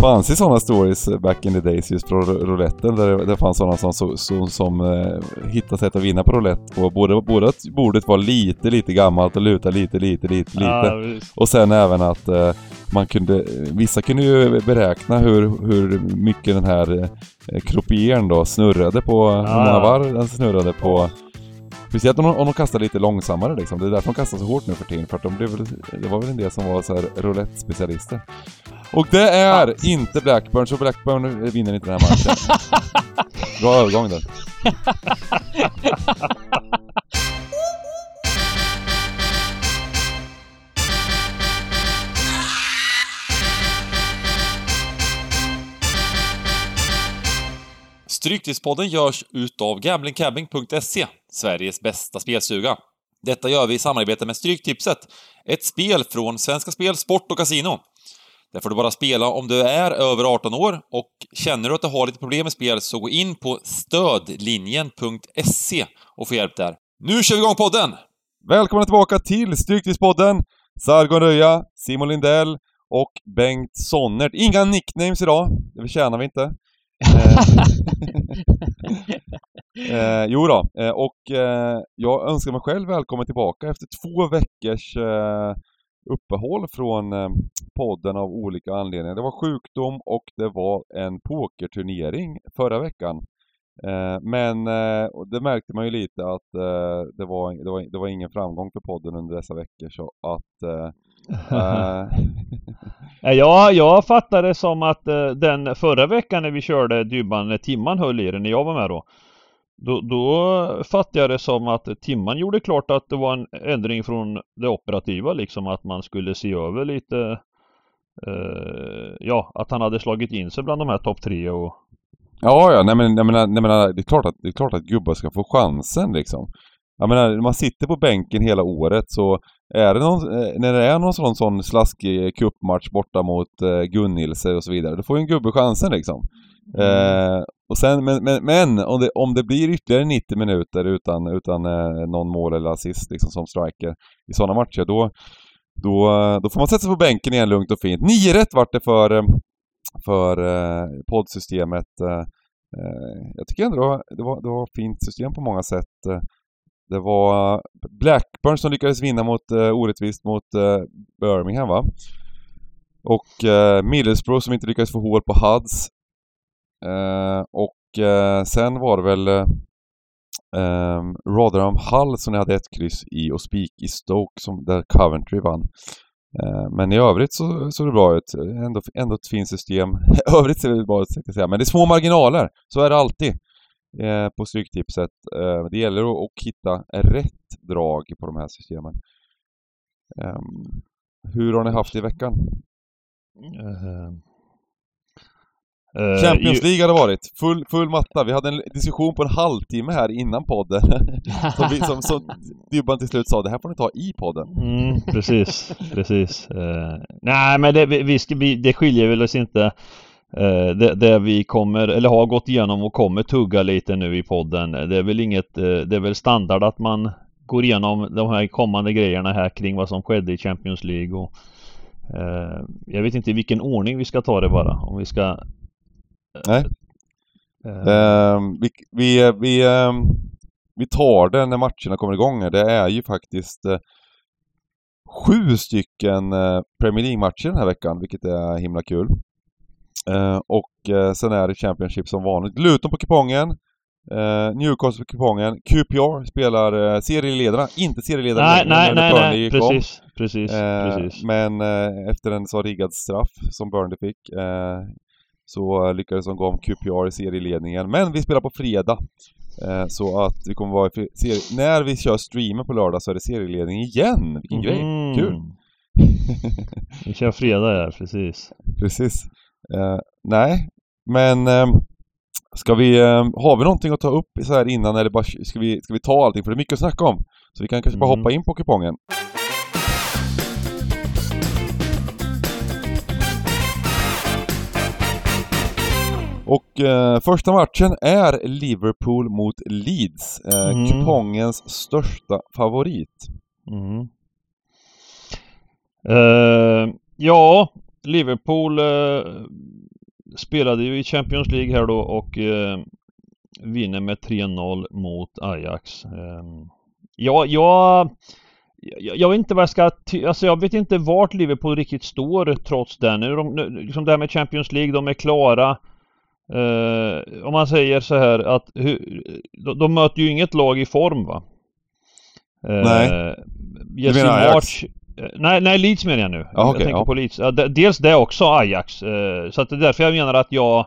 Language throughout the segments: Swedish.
fanns ju sådana stories back in the days just på rouletten där det, det fanns sådana som, som, som eh, hittade sätt att vinna på roulette och både, både att bordet var lite, lite gammalt och luta lite, lite, lite, lite. Ja, och sen även att eh, man kunde, vissa kunde ju beräkna hur, hur mycket den här eh, kropieren då snurrade på, hur många varv den snurrade på Speciellt om de, om de kastar lite långsammare liksom. Det är därför de kastar så hårt nu för tiden. För att de blev, det var väl en del som var så här roulette-specialister. Och det är ja. inte Blackburn, så Blackburn vinner inte den här matchen. Bra övergång där. Stryktipspodden görs utav gamblingcabbing.se, Sveriges bästa spelstuga. Detta gör vi i samarbete med Stryktipset, ett spel från Svenska Spel, Sport och Casino. Där får du bara spela om du är över 18 år och känner du att du har lite problem med spel så gå in på stödlinjen.se och få hjälp där. Nu kör vi igång podden! Välkomna tillbaka till Stryktipspodden! Sargon Röja, Simon Lindell och Bengt Sonnert. Inga nicknames idag, det förtjänar vi inte. Eh, eh, jo då, eh, och eh, jag önskar mig själv välkommen tillbaka efter två veckors eh, uppehåll från eh, podden av olika anledningar. Det var sjukdom och det var en pokerturnering förra veckan. Eh, men eh, det märkte man ju lite att det var, det, var, det var ingen framgång för podden under dessa veckor så att ja, jag fattade det som att den förra veckan när vi körde Dybban, när Timman höll i den, när jag var med då. Då, då fattade jag det som att Timman gjorde klart att det var en ändring från det operativa liksom att man skulle se över lite eh, Ja, att han hade slagit in sig bland de här topp tre och Ja, ja, nej men, jag menar, nej, men det är klart att, det är klart att gubbar ska få chansen liksom. Jag menar, när man sitter på bänken hela året så är det någon, eh, när det är någon sån, sån slaskig cupmatch borta mot eh, Gunnilse och så vidare, då får ju en gubbe chansen liksom. Mm. Eh, och sen, men, men, men, om, det, om det blir ytterligare 90 minuter utan, utan eh, någon mål eller assist liksom som striker i sådana matcher, då, då, då får man sätta sig på bänken igen lugnt och fint. 9 rätt vart det för, eh, för eh, poddsystemet. Eh, eh jag tycker ändå det var, det var, det var fint system på många sätt. Eh, det var Blackburn som lyckades vinna mot, uh, orättvist mot uh, Birmingham va? Och uh, Middlesbrough som inte lyckades få hål på Huds. Eh, och uh, sen var det väl uh, Rotherham Hull som ni hade ett kryss i och spik i Stoke som, där Coventry vann. men i övrigt så såg det bra ut. Ändå, ändå ett fint system. I övrigt ser det bra ut, ska jag säga. Men det är små marginaler. Så är det alltid på Stryktipset. det gäller att, att hitta rätt drag på de här systemen. Um, hur har ni haft det i veckan? Uh, Champions League har det varit, full, full matta. Vi hade en diskussion på en halvtimme här innan podden. som, vi, som, som Dybban till slut sa, det här får ni ta i podden. Mm, precis, precis. Uh, nej men det, vi vi, det skiljer väl oss inte. Uh, det, det, vi kommer, eller har gått igenom och kommer tugga lite nu i podden. Det är väl inget, det är väl standard att man går igenom de här kommande grejerna här kring vad som skedde i Champions League och jag vet inte i vilken ordning vi ska ta det bara. Om vi ska Nej. Uh, vi, vi, vi, uh, vi tar det när matcherna kommer igång. Det är ju faktiskt uh, sju stycken eh, Premier League-matcher den här veckan, vilket är himla kul. och sen är det Championship som vanligt. Luton på kupongen. Newcastle på kupongen. QPR spelar serieledarna, inte serieledarna Nej, nej, nej, nej, precis, precis, precis. Men efter en så riggad straff som Burnley fick så lyckades de gå om QPR i serieledningen. Men vi spelar på fredag. Eh, så att vi kommer vara i serie... När vi kör streamen på lördag så är det serieledning igen! Vilken mm. grej! Kul! vi kör fredag ja, precis. Precis. Eh, nej, men eh, ska vi... Eh, har vi någonting att ta upp så här innan eller bara, ska vi, ska vi ta allting? För det är mycket att snacka om. Så vi kan kanske bara mm. hoppa in på kupongen. Och eh, första matchen är Liverpool mot Leeds. Eh, mm. Kupongens största favorit. Mm. Uh, ja, Liverpool uh, spelade ju i Champions League här då och eh, vinner med 3-0 mot Ajax. Eh, ja, jag, jag, vet inte vad jag ska... Alltså jag vet inte vart Liverpool riktigt står trots det. Nu, de, nu, liksom det här med Champions League, de är klara. Eh, om man säger så här att hur, de, de, möter ju inget lag i form va? Eh, nej. Jesse March eh, Nej, nej Leeds menar jag nu. Okay, jag tänker ja. på Leeds. Dels det också Ajax. Eh, så att det är därför jag menar att jag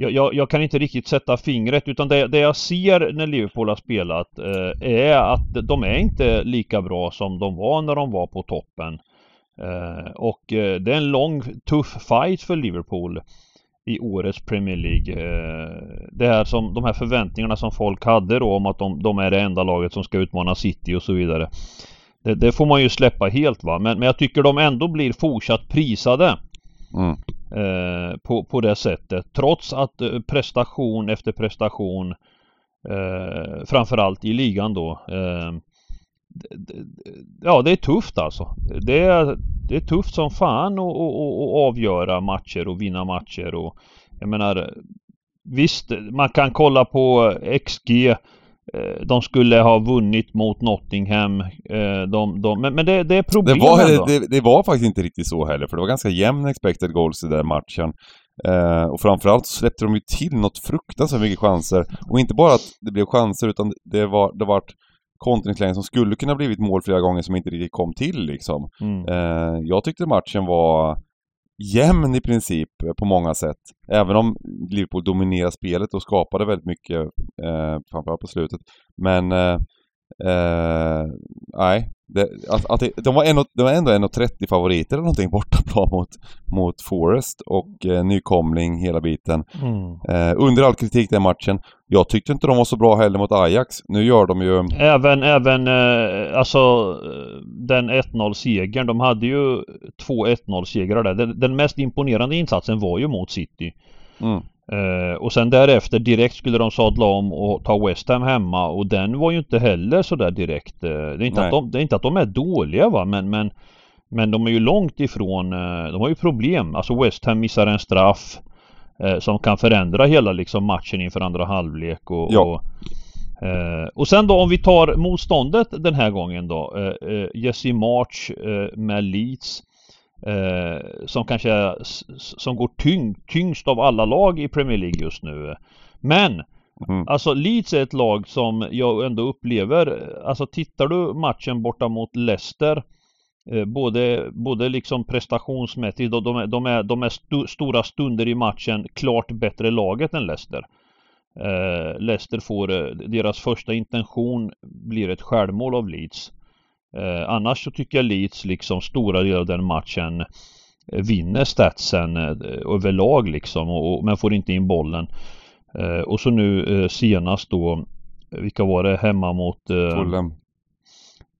jag, jag, jag, kan inte riktigt sätta fingret utan det, det jag ser när Liverpool har spelat eh, är att de är inte lika bra som de var när de var på toppen. Eh, och eh, det är en lång tuff fight för Liverpool i årets Premier League. Eh, det här som, de här förväntningarna som folk hade då om att de, de är det enda laget som ska utmana City och så vidare. Det, det får man ju släppa helt va. Men, men jag tycker de ändå blir fortsatt prisade. Mm. Eh, på, på det sättet. Trots att eh, prestation efter prestation eh, framförallt i ligan då eh, Ja det är tufft alltså. Det är, det är tufft som fan att, avgöra matcher och vinna matcher och Jag menar Visst, man kan kolla på XG Eh, de skulle ha vunnit mot Nottingham. Eh, de, de, men, men det, det är problem det var, ändå. det, det, var faktiskt inte riktigt så heller, för det var ganska jämn expected goals i den matchen. Eh, och framförallt så släppte de ju till något fruktansvärt mycket chanser. Och inte bara att det blev chanser, utan det var, det vart kontringslägen som skulle kunna blivit mål flera gånger som inte riktigt kom till liksom. Mm. Eh, jag tyckte matchen var jämn i princip på många sätt. Även om Liverpool dominerade spelet och skapade väldigt mycket, eh, framförallt på slutet. Men eh, eh, nej, det, att, att det, de, var en, de var ändå 1,30 favoriter eller någonting bortaplan mot, mot Forest och eh, nykomling hela biten. Mm. Eh, under all kritik den matchen. Jag tyckte inte de var så bra heller mot Ajax. Nu gör de ju... Även, även eh, alltså den 1-0 segern. De hade ju två 1-0 segrar där. Den, den, mest imponerande insatsen var ju mot City. Mm. Eh, och sen därefter direkt skulle de sadla om och ta West Ham hemma och den var ju inte heller sådär direkt. Eh, det, är inte att de, det är inte att de är dåliga va men, men, men de är ju långt ifrån, eh, de har ju problem. Alltså West Ham missar en straff eh, som kan förändra hela liksom matchen inför andra halvlek och, Ja. och Eh, och sen då om vi tar motståndet den här gången då. Eh, eh, Jesse March med Leeds. Eh, som kanske som går tyng, tyngst av alla lag i Premier League just nu. Men Mm. Alltså Leeds är ett lag som jag ändå upplever, alltså tittar du matchen borta mot Leicester eh, Både, både liksom prestationsmässigt och de är, de är, de är sto, stora stunder i matchen klart bättre laget än Leicester. Eh, Leicester får, eh, deras första intention blir ett självmål av Leeds. Eh, annars så tycker jag Leeds liksom stora delar av den matchen eh, vinner statsen eh, överlag liksom och, och, men får inte in bollen. Eh, och så nu eh, senast då vilka var det hemma mot eh, Fulham.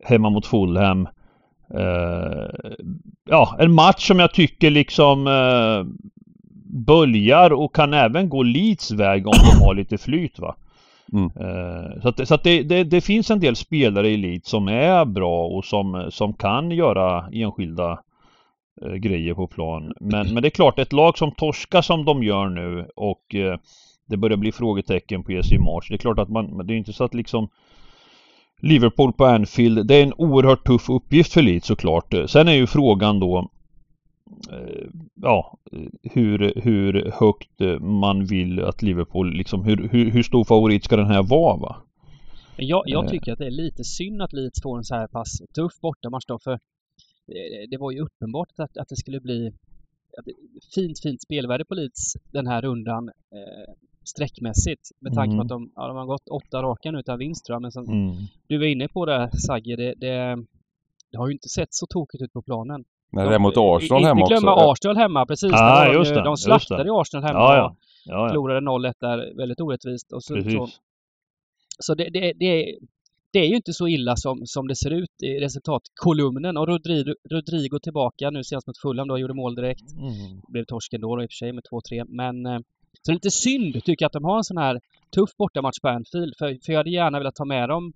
hemma mot Fulham. Eh, ja, en match som jag tycker liksom böljar och kan även gå Leeds väg om de har lite flyt va. Mm. Eh, så att, så att det, det, det finns en del spelare i Leeds som är bra och som, som kan göra enskilda eh, grejer på plan. Men, men det är klart, ett lag som torskar som de gör nu och eh, det börjar bli frågetecken på ESI March. Det är klart att man, men det är inte så att liksom Liverpool på Anfield, det är en oerhört tuff uppgift för Leeds såklart. Sen är ju frågan då Ja, hur, hur högt eh, man vill att Liverpool liksom, hur, hur, hur stor favorit ska den här vara va? Jag, jag Eh. tycker att det är lite synd att Leeds får en så här pass tuff bortamatch då för eh, det var ju uppenbart att, att det skulle bli fint, fint spelvärde på Leeds den här rundan eh, sträckmässigt med tanke Mm. på att de, ja, de har gått åtta raka nu utan vinst tror jag. Men som Mm. du var inne på där Sagge, det, det, det har ju inte sett så tokigt ut på planen. När det är mot Arsenal inte hemma också. glömma Arsenal hemma, precis. Ah, de, just ju- det, de slaktade ju Arsenal hemma Ja, ja. och Ja, ja. förlorade 0-1 där väldigt orättvist. Och så, så, Precis. så det, det, det, det är ju inte så illa som, som det ser ut i resultatkolumnen. Och Rodrigo, Rodrigo tillbaka nu senast mot Fulham då, gjorde mål direkt. Mm. Blev torsken då, då i och för sig med 2-3. Men eh, så det är lite synd tycker jag att de har en sån här tuff bortamatch på Anfield. För, för jag hade gärna velat ta med dem.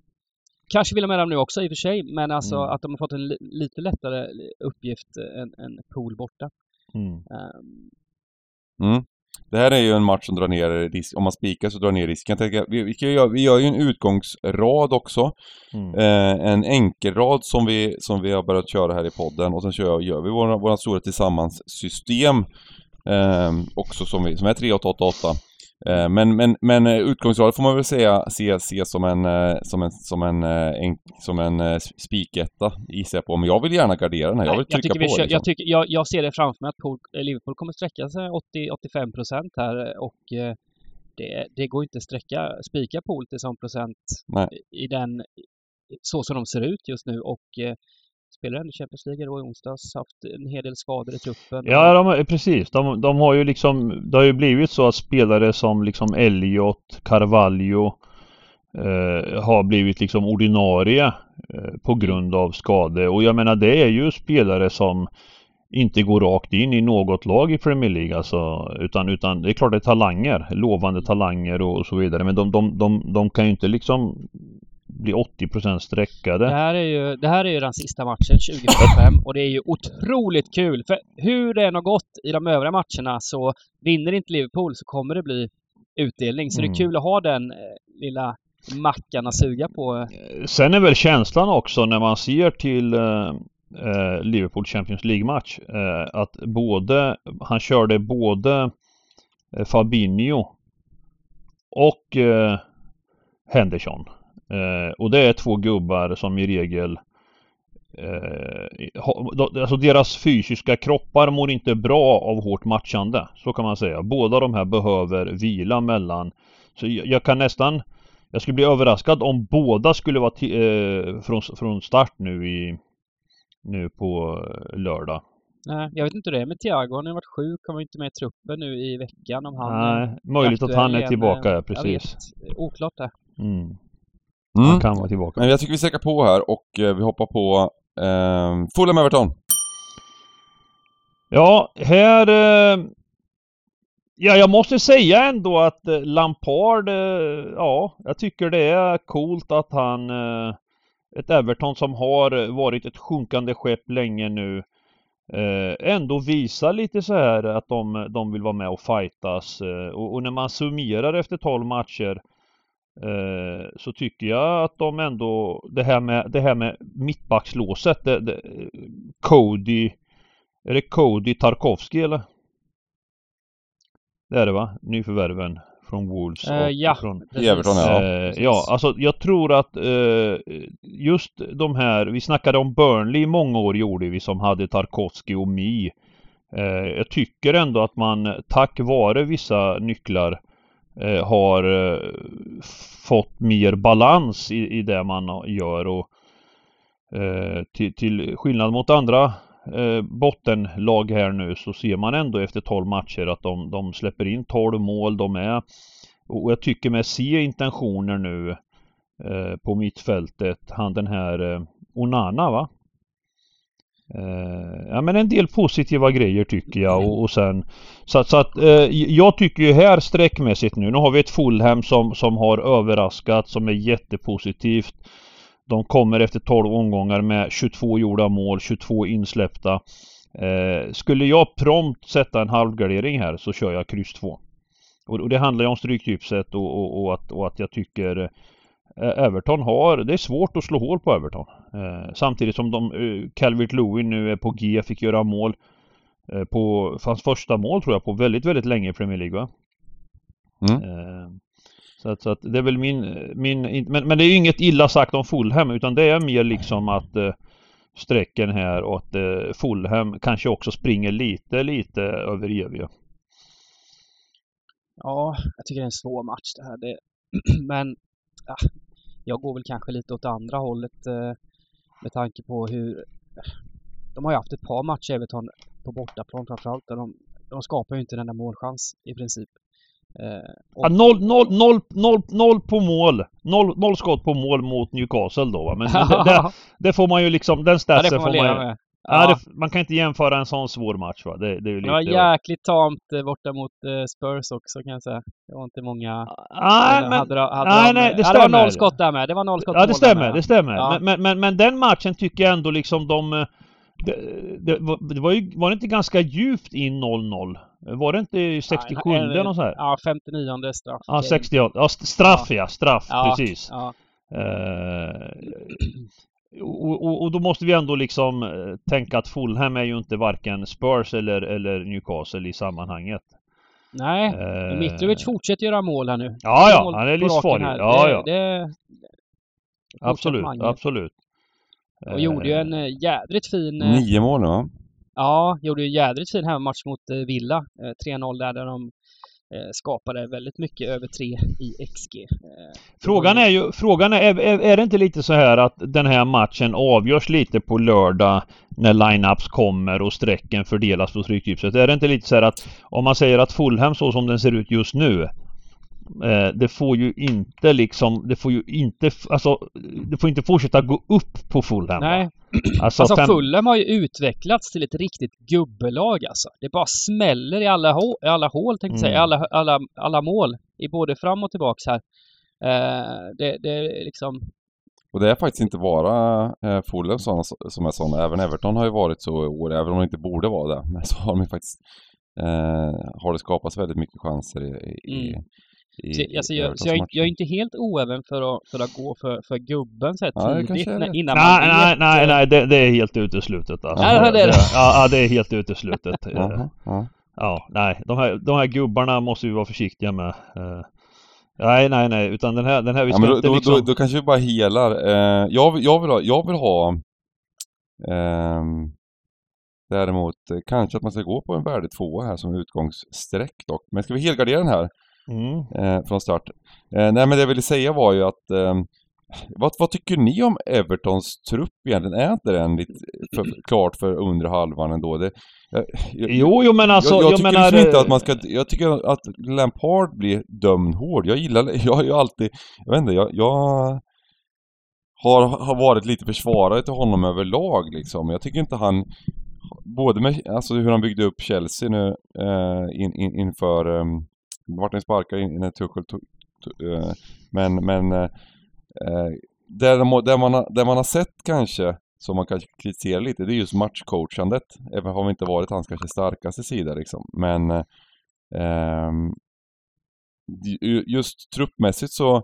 Kanske vill ha med dem nu också i och för sig. Men alltså Mm. att de har fått en li, lite lättare uppgift än, än pool borta. Mm. Mm. det här är ju en match som drar ner risk, om man spikar så drar ner risken. Jag tänker, vi, vi, göra, vi gör ju en utgångsrad också. Mm. Eh, en enkelrad som vi, som vi har börjat köra här i podden och sen kör, gör vi våra, våra stora tillsammans-system eh, också som, vi, som är 3888. Eh, men, men, men eh, utgångsraden får man väl säga, se, se som en, eh, som en, som en, en, som en spiketta gissar jag på. Men jag vill gärna gardera den här. Jag vill jag, trycka vi på liksom. jag, tycker, jag, jag ser det framför mig att Pool, Liverpool kommer sträcka sig 80-85 procent här och eh, det, det går inte att sträcka, spika Pool till sån procent Nej. i den, så som de ser ut just nu och eh, spelar i Champions League då i onsdags, haft en hel del skador i truppen. Ja, de, precis. De, de har ju liksom, det har ju blivit så att spelare som liksom Elliot, Carvalho eh, har blivit liksom ordinarie eh, på grund av skador. Och jag menar det är ju spelare som inte går rakt in i något lag i Premier League alltså, utan, utan det är klart det är talanger, lovande talanger och så vidare. Men de, de, de, de kan ju inte liksom bli 80% sträckade. Det här, är ju, det här är ju den sista matchen 2025 och det är ju otroligt kul. För hur det än har gått i de övriga matcherna så vinner inte Liverpool så kommer det bli utdelning. Så Mm. det är kul att ha den eh, lilla mackan att suga på. Sen är väl känslan också när man ser till eh, eh, Liverpool Champions League-match eh, att både, han körde både eh, Fabinho och eh, Henderson. Eh, och det är två gubbar som i regel eh, ha, alltså deras fysiska kroppar mår inte bra av hårt matchande. Så kan man säga. Båda de här behöver vila mellan. Så jag, jag kan nästan jag skulle bli överraskad om båda skulle vara eh, från, från start nu i nu på eh, lördag. Nej, jag vet inte hur det är med Thiago. Han har varit sjuk, kommer inte med i truppen nu i veckan om han Nej, möjligt att han är igen. tillbaka, ja Jag precis. vet. Oklart det. Mm. Mm. Han kan vara tillbaka. Men jag tycker vi sträcker på här och eh, vi hoppar på eh, Fulham Everton. Ja, här... Eh, ja, jag måste säga ändå att eh, Lampard, eh, ja, jag tycker det är coolt att han... Eh, ett Everton som har varit ett sjunkande skepp länge nu eh, ändå visar lite så här att de, de vill vara med och fightas. Och, och när man summerar efter 12 matcher så tycker jag att de ändå, det här med, det här med mittbackslåset, det, det, Cody är det Cody Tarkovsky eller? Det är det va? Nyförvärven från Wolves Eh, och ja. från Everton, ja. Eh, ja, alltså jag tror att eh, just de här, vi snackade om Burnley i många år gjorde vi som hade Tarkovsky och Mi. Eh, jag tycker ändå att man tack vare vissa nycklar eh, har eh, fått mer balans i, i det man gör och eh, till, till skillnad mot andra eh, bottenlag här nu så ser man ändå efter 12 matcher att de, de släpper in 12 mål. De är och jag tycker mig se intentioner nu eh, på mittfältet. Han den här eh, Onana va? Eh, ja men en del positiva grejer tycker jag och, och sen så, att- så att eh, jag tycker ju här sträckmässigt nu, nu har vi ett Fulham som, som har överraskat som är jättepositivt. De kommer efter 12 omgångar med 22 gjorda mål, 22 insläppta. Eh, skulle jag prompt sätta en halvgardering här så kör jag kryss 2. Och, och det handlar ju om stryktipset och, och, och, att, och att jag tycker Everton har, det är svårt att slå hål på Everton. Eh, samtidigt som de, eh, Calvert Lewin nu är på G, fick göra mål eh, på, hans första mål tror jag på väldigt, väldigt länge i Premier League va? Mm. Eh, så att, så att det är väl min, min men, men det är ju inget illa sagt om Fulham utan det är mer liksom att eh, strecken här och att eh, Fulham kanske också springer lite, lite över eviga. Ja, jag tycker det är en svår match det här. Det, men ja, jag går väl kanske lite åt andra hållet eh, med tanke på hur... De har ju haft ett par matcher Everton på bortaplan framförallt. Där de, de skapar ju inte den där målchans i princip. Eh, Ja, noll, noll, noll, noll, noll på mål. Noll, noll skott på mål mot Newcastle då va? Men, men det, det, det får man ju liksom, den ja, det statsen får man ju-. Ja, det, man kan inte jämföra en sån svår match va? Det, det är Det var lite... jäkligt tamt eh, borta mot eh, Spurs också kan jag säga. Det var inte många... Nej, eh, men... hade, de- hade nej, de, nej, det ja, det var stämmer. noll skott där med. Det var noll skott Ja det stämmer, det stämmer. Ja. Men, men, men den matchen tycker jag ändå liksom de... Det, det, var, det var ju var det inte ganska djupt in 0-0? Var det inte i 67 Nej, eller något sånt här? Ja, 59 straff. Ja, 68. Ja, st- straff ja, straff, Ja, precis. Ja, och, och, och då måste vi ändå liksom eh, tänka att Fulham är ju inte varken Spurs eller, eller Newcastle i sammanhanget. nej, Eh, Mitrovic fortsätter göra mål här nu. Ja, ja, han är livsfarlig. här. Ja, det, ja. Det, Absolut, absolut. Och gjorde ju Eh, en eh, jädrigt fin... Nio mål va? Ja, gjorde ju en jädrigt fin hemmamatch mot Villa. Eh, 3-0 där, där de Eh, skapade väldigt mycket över 3 i XG. Eh, frågan är ju, frågan är, är, är det inte lite så här att den här matchen avgörs lite på lördag när lineups kommer och strecken fördelas på Stryktipset? Är det inte lite så här att om man säger att Fulham så som den ser ut just nu det får ju inte liksom, det får ju inte, alltså det får inte fortsätta gå upp på Fulham. Nej, Alltså, alltså fem- Fulham har ju utvecklats till ett riktigt gubbelag alltså. Det bara smäller i alla, hå- i alla hål tänkte jag säga, i Mm. alla, alla, alla mål. I både fram och tillbaks här. Eh, det, det är liksom... Och det är faktiskt inte bara eh, Fulham som, som är sådana. Även Everton har ju varit så i år, även om de inte borde vara det. Men så har de ju faktiskt eh, har det skapats väldigt mycket chanser i, i, Mm. I, Så, alltså, jag, så jag, jag är inte helt oäven för att, för att gå för, för gubben så här Ja, det tidigt rätt. innan Nej, man nej, vet, nej, nej, det, det är helt uteslutet alltså. Ja, det är det. Ja, ja, det är helt uteslutet. Jaha, ja. Ja, nej, de här, de här gubbarna måste vi vara försiktiga med. Eh, nej, nej, nej, utan den här, den här vi Ja, ska men då, inte då, liksom... då, då kanske vi bara helar. Eh, jag, vill- jag vill ha, jag vill ha ehm, Däremot eh, kanske att man ska gå på en värde tvåa här som utgångssträck dock. Men ska vi helgardera den här Mm. eh, från start? Eh, nej men det jag ville säga var ju att ehm, vad, vad tycker ni om Evertons trupp egentligen? Är inte den lite för, klart för undre halvan ändå? Det, jag, jag, Jo, jo men alltså, jag, jag, tycker menar... liksom inte att eh, man ska, jag tycker att Lampard blir dömd hård. Jag gillar, jag har ju alltid, jag vet inte, jag, jag har, har varit lite försvarare till honom överlag liksom. Jag tycker inte han, både med, alltså hur han byggde upp Chelsea nu eh, in, in, inför, um, Martin sparkar sparkade in, när Tuchel tog, eh, men, men eh, eh, där, där, man har, där man har sett kanske som man kanske kritiserar lite, det är just matchcoachandet. Även om det inte varit hans kanske starkaste sida liksom. Men eh, ehm, just truppmässigt så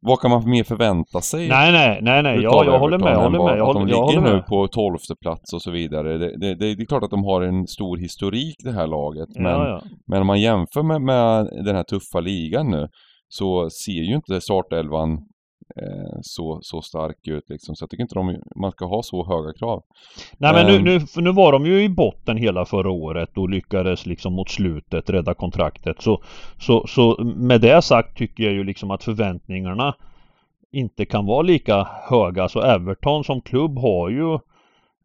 vad kan man mer förvänta sig? Nej, nej, nej, nej, ja, jag håller med, jag håller med, jag håller, Att de ligger nu på tolfte plats och så vidare. Det, det, det, det är klart att de har en stor historik det här laget. Men, Ja, ja. men om man jämför med, med den här tuffa ligan nu så ser ju inte startelvan eh, så, så stark ut liksom. Så jag tycker inte de, man ska ha så höga krav. Nej men nu, Ehm. nu, nu var de ju i botten hela förra året och lyckades liksom mot slutet rädda kontraktet. Så, så, så med det sagt tycker jag ju liksom att förväntningarna inte kan vara lika höga. Så Everton som klubb har ju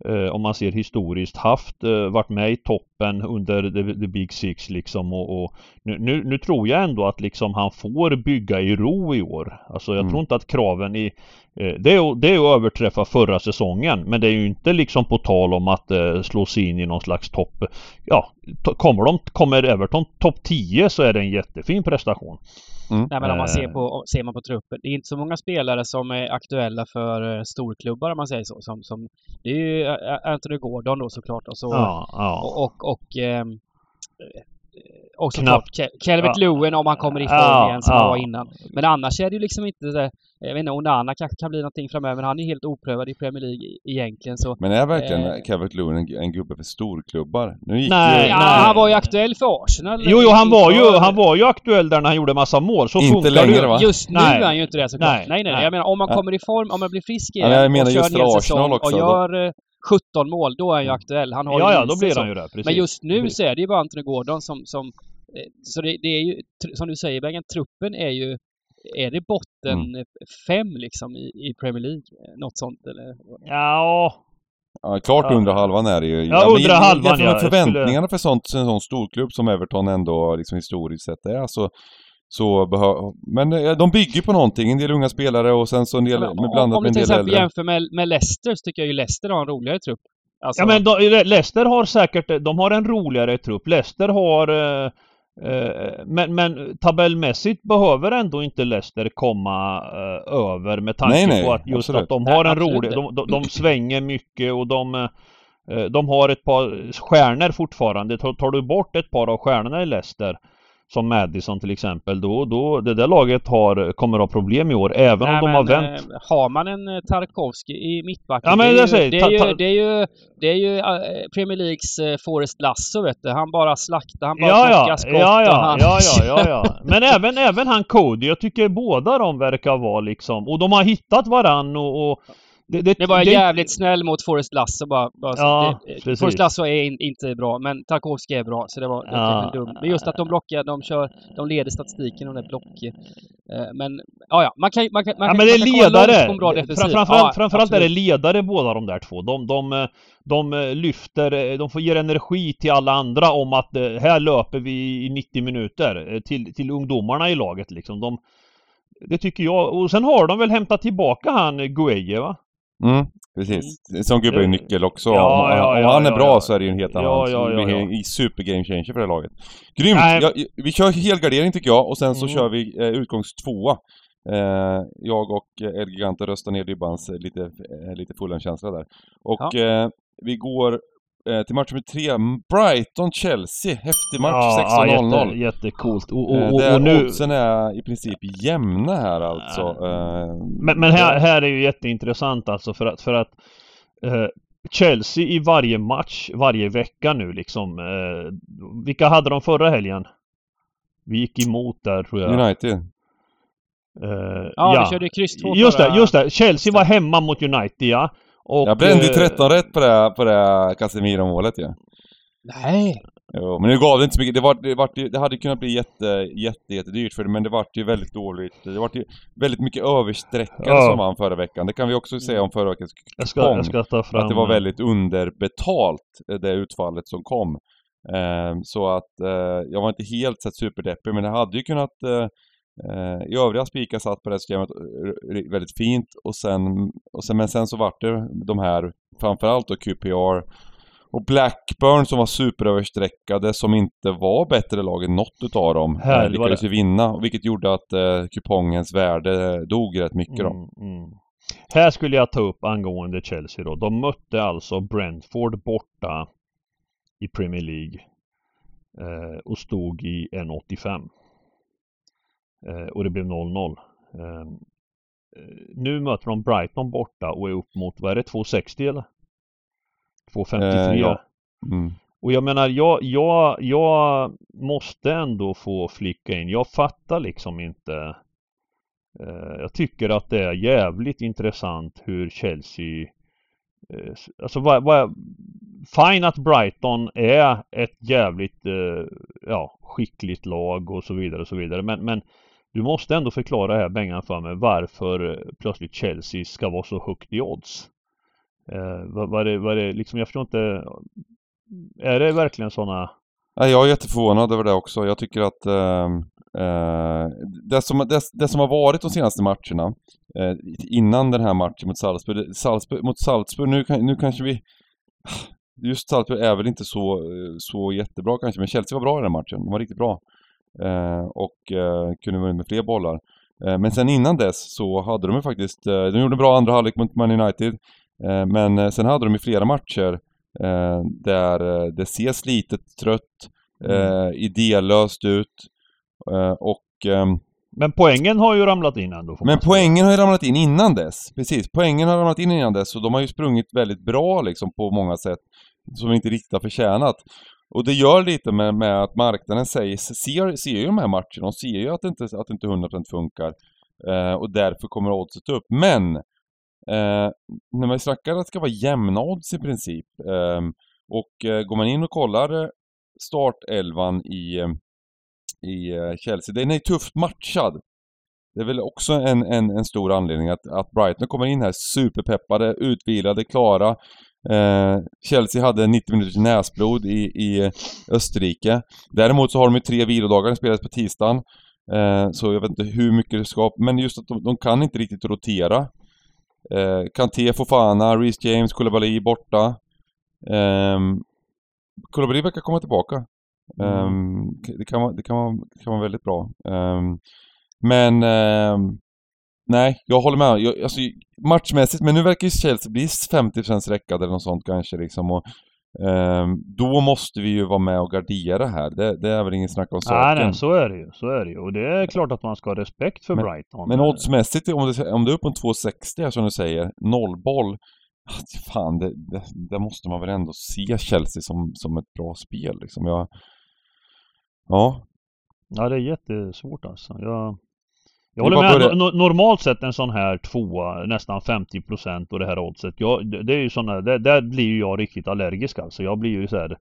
eh, om man ser historiskt haft eh, varit med i toppen under the, the Big Six liksom och, och nu, nu, nu tror jag ändå att liksom han får bygga i ro i år. Alltså jag Mm. tror inte att kraven i eh, det, är, att- det är att överträffa förra säsongen men det är ju inte liksom på tal om att eh, slå sig in i någon slags topp Ja, to- kommer, de, kommer Everton topp 10 så är det en jättefin prestation. Mm. Nej men om man ser, Eh. på, ser man på truppen, det är inte så många spelare som är aktuella för eh, storklubbar om man säger så. Som, som, det är ju Anthony Gordon då såklart och så Ja, ja. och, och, och ehm, eh, och såklart Calvert Ja. Lewin om han kommer i form Ja, igen som ja. han var innan. Men annars är det ju liksom inte det, jag vet inte, Onana kanske kan bli någonting framöver men han är helt oprövad i Premier League e- egentligen så. Men är verkligen Eh. Calvert Lewin en, en gubbe för storklubbar? Nu gick Nej, ju, Ja, nej. han var ju aktuell för Arsenal. Jo, jo, han var ju, han var ju aktuell där när han gjorde massa mål. Så Inte längre, va? Just nu Nej. är han ju inte det såklart. Nej, Nej, nej, nej. Jag menar om man Ja. kommer i form, om man blir frisk Ja, igen men jag menar och kör just för Arsenal också, och då- gör eh, 17 mål, då är han ju aktuell. Han har Ja, ju ja, då blir han ju det. Precis. Men just nu Precis. så är det ju bara Anthony Gordon som, som eh, så det, det är ju, som du säger Bengan, truppen är ju är det botten Mm. fem liksom i, i Premier League? Eh, Något sånt eller? Ja, Ja, klart Ja. under halvan är det ju. Ja, undre i- halvan, ja. Jag skulle- förväntningarna för sånt, en sån storklubb som Everton ändå liksom historiskt sett är så, så Men eh, de bygger på någonting. En del unga spelare och sen så en del, Ja, men med om, blandat om med en del äldre. jämför med, med Leicester så tycker jag ju Leicester har en roligare trupp. Alltså, ja men de, Leicester har säkert, de har en roligare trupp. Leicester har eh, eh, men, men tabellmässigt behöver ändå inte Leicester komma eh, över med tanke Nej, nej, på att just absolut. att de Nej, har en rolig, de, de, de svänger mycket och de eh, Eh, de har ett par stjärnor fortfarande. Tar, tar du bort ett par av stjärnorna i Leicester som Madison till exempel, då, då det där laget har, kommer ha problem i år, även Nej, om de har vänt. eh, Har man en eh, Tarkovsky i mittbacken, Ja, men det, är jag ju, säger, det, är ju, det är ju, det är ju eh, Premier Leagues eh, Forrest Lasso vet du. Han bara slaktar, han bara Ja, ja, skott ja, ja, han... ja, ja, ja, ja. Men även, även han Cody, jag tycker båda de verkar vara liksom, och de har hittat varann och, och det, det, Det var jävligt snäll mot Forrest Lasso bara. bara Ja, det. Forrest Lasso är in, inte bra, men Tarkovsky är bra. Så det var, det Ja. kanske dumt. Men just att de blockar, de kör, de leder statistiken och det block... Eh, men ja, ja, man kan man kan, man Ja kan, men det är ledare! bra. Fram- Framförallt, Ja, framförallt är det ledare båda de där två. De, de, eh, de eh, lyfter, de får ge energi till alla andra om att här löper vi i 90 minuter. Till, till ungdomarna i laget liksom. De, det tycker jag. Och sen har de väl hämtat tillbaka han Gueye va? Mm, precis. Som gubbe är en nyckel också. Ja, om, ja, om ja, han är bra så är det ju en helt annan. Ja, ja, ja, ja. en super game changer för det här laget. Grymt! Nej. Ja, vi kör helgardering tycker jag och sen så Mm. kör vi eh, utgångs tvåa. Eh, jag och eh, El Gigante röstar ner Dybbans eh, lite, eh, lite Fulham-känsla där. Och eh, vi går eh, till match nummer tre. Brighton-Chelsea. Häftig match, 16.00. jätte, jättecoolt. Och, och, Eh, och, och nu... oddsen är i princip jämna här alltså. Eh, Men, men här, här är ju jätteintressant alltså för att, för att eh, Chelsea i varje match, varje vecka nu liksom. Eh, vilka hade de förra helgen? Vi gick emot där tror jag. United. Eh, Ja, vi körde kryss två Just det, just det. Chelsea var hemma mot United ja. Och, Jag brände ju eh, 13 rätt på det, här- på det Casemiro-målet ju. Ja. Nej! Jo, men nu gav det inte så mycket. Det, var, det, var, det hade kunnat bli jätte, jätte, jättedyrt för det, men det vart ju väldigt dåligt. Det vart ju väldigt mycket överstreckare Ja. som vann förra veckan. Det kan vi också säga om förra veckans jag ska, jag ska ta fram... Att det var väldigt underbetalt, eh, det utfallet som kom. Ehm, så att eh, jag var inte helt så superdeppig, men det hade ju kunnat eh, eh, i övriga spikar satt på det här systemet eh, väldigt fint och sen, och sen, men sen så vart det de här, framförallt då QPR och Blackburn som var superöverstreckade som inte var bättre lag än något utav dem. Här eh, var lyckades ju vinna, vilket gjorde att eh, kupongens värde dog rätt mycket då. Mm, mm. Här skulle jag ta upp angående Chelsea då. De mötte alltså Brentford borta i Premier League eh, och stod i 1,85. Eh, och det blev 0-0. Eh, eh, nu möter de Brighton borta och är upp mot, vad är det, 2,60 eller? 2,53. Eh, ja. Mm. Och jag menar, jag, jag, jag måste ändå få flicka in. Jag fattar liksom inte. Eh, jag tycker att det är jävligt intressant hur Chelsea eh, Alltså vad, vad, Fine att Brighton är ett jävligt eh, ja, skickligt lag och så vidare och så vidare men, men du måste ändå förklara här Bengan för mig varför eh, plötsligt Chelsea ska vara så högt i odds. Eh, vad, vad, är, vad liksom, jag förstår inte är det verkligen sådana... Nej, jag är jätteförvånad över det också. Jag tycker att eh, eh, det, som, det, det som har varit de senaste matcherna eh, innan den här matchen mot Salzburg, Salzburg mot Salzburg, nu, kan, nu kanske vi... Just Salzburg är väl inte så, eh, så jättebra kanske, men Chelsea var bra i den matchen. De var riktigt bra. Eh, och eh, kunde vinna med fler bollar. Eh, men sen innan dess så hade de ju faktiskt, de gjorde en bra andra halvlek mot Man United. Men sen hade de ju flera matcher där det ser slitet, trött, eh, idélöst ut. Och, ehm, Men poängen har ju ramlat in ändå. men poängen har ju ramlat in innan dess. Precis, poängen har ramlat in innan dess och de har ju sprungit väldigt bra liksom på många sätt. Som vi inte riktigt har förtjänat. Och det gör lite med, med att marknaden säger, ser, ser ju de här matcherna, de ser ju att det inte, att det inte 100% funkar. Eh, och därför kommer oddset upp. Men! Eh, när man snackar att det ska vara jämna odds i princip. Eh, och eh, går man in och kollar eh, startelvan i, eh, i eh, Chelsea, den är tufft matchad. Det är väl också en, en, en stor anledning att, att Brighton kommer in här superpeppade, utvilade, klara. Eh, Chelsea hade 90 minuters näsblod i, i Österrike. Däremot så har de ju tre vilodagar, det spelas på tisdagen. Eh, så jag vet inte hur mycket det ska... Men just att de, de kan inte riktigt rotera. Eh, Kanté, Fofana, Reece James, Koulibaly borta. Eh, Koulibaly verkar komma tillbaka. Det, kan vara, det, kan vara, det kan vara väldigt bra. Eh, men... ehm, nej, jag håller med. Jag, alltså, matchmässigt, men nu verkar ju Chelsea bli 50% räckad eller något sånt kanske liksom. Och, ehm, då måste vi ju vara med och gardera här. Det, det är väl ingen snack om saken. Nej, nej, så är det ju. Så är det ju. Och det är klart att man ska ha respekt för Men- Brighton. Men oddsmässigt, om det, om det är upp på en 2,60 här som du säger, nollboll. ah, Fan, det, det, det måste man väl ändå se Chelsea som, som ett bra spel liksom. Jag, ja, Ja, det är jättesvårt alltså. Jag, jag håller med. normalt sett en sån här tvåa, nästan 50% och det här oddset. Jag, det, är ju såna, det, där blir ju jag riktigt allergisk alltså. Jag blir ju så här.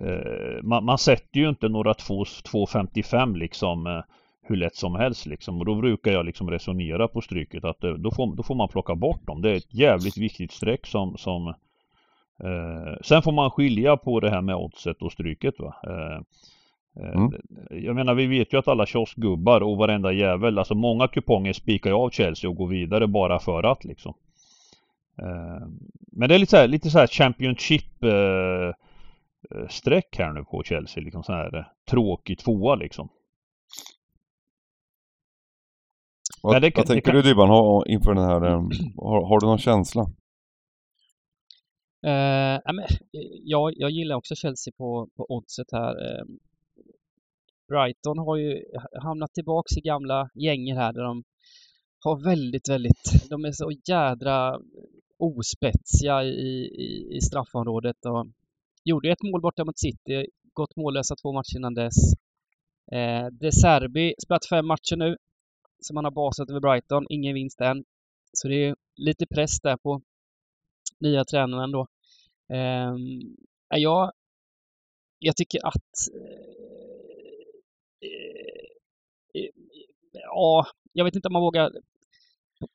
Eh, man, man sätter ju inte några 2 2,55 liksom eh, hur lätt som helst liksom. Och då brukar jag liksom resonera på stryket att eh, då, får, då får man plocka bort dem. Det är ett jävligt viktigt streck som, som eh, Sen får man skilja på det här med oddset och stryket va. Eh, eh, Mm. Jag menar vi vet ju att alla kioskgubbar och varenda jävel, alltså många kuponger spikar ju av Chelsea och går vidare bara för att liksom. Eh, Men det är lite så här, lite så här Championship eh, eh, streck här nu på Chelsea, liksom så här tråkig tvåa liksom. vad, det vad tänker det kan- du Dybban ha- inför den här, har, har du någon känsla? Eh, ja, men, jag, jag gillar också Chelsea på, på oddset här. Brighton har ju hamnat tillbaks i gamla gänger här där de har väldigt, väldigt, de är så jädra ospetsiga i, i, i straffområdet och gjorde ett mål borta mot City, gått mållösa två matcher innan dess. Eh, De Serbi spelat fem matcher nu som han har basat över Brighton, ingen vinst än. Så det är lite press där på nya tränaren då. Eh, jag, jag tycker att eh, ja, jag vet inte om man vågar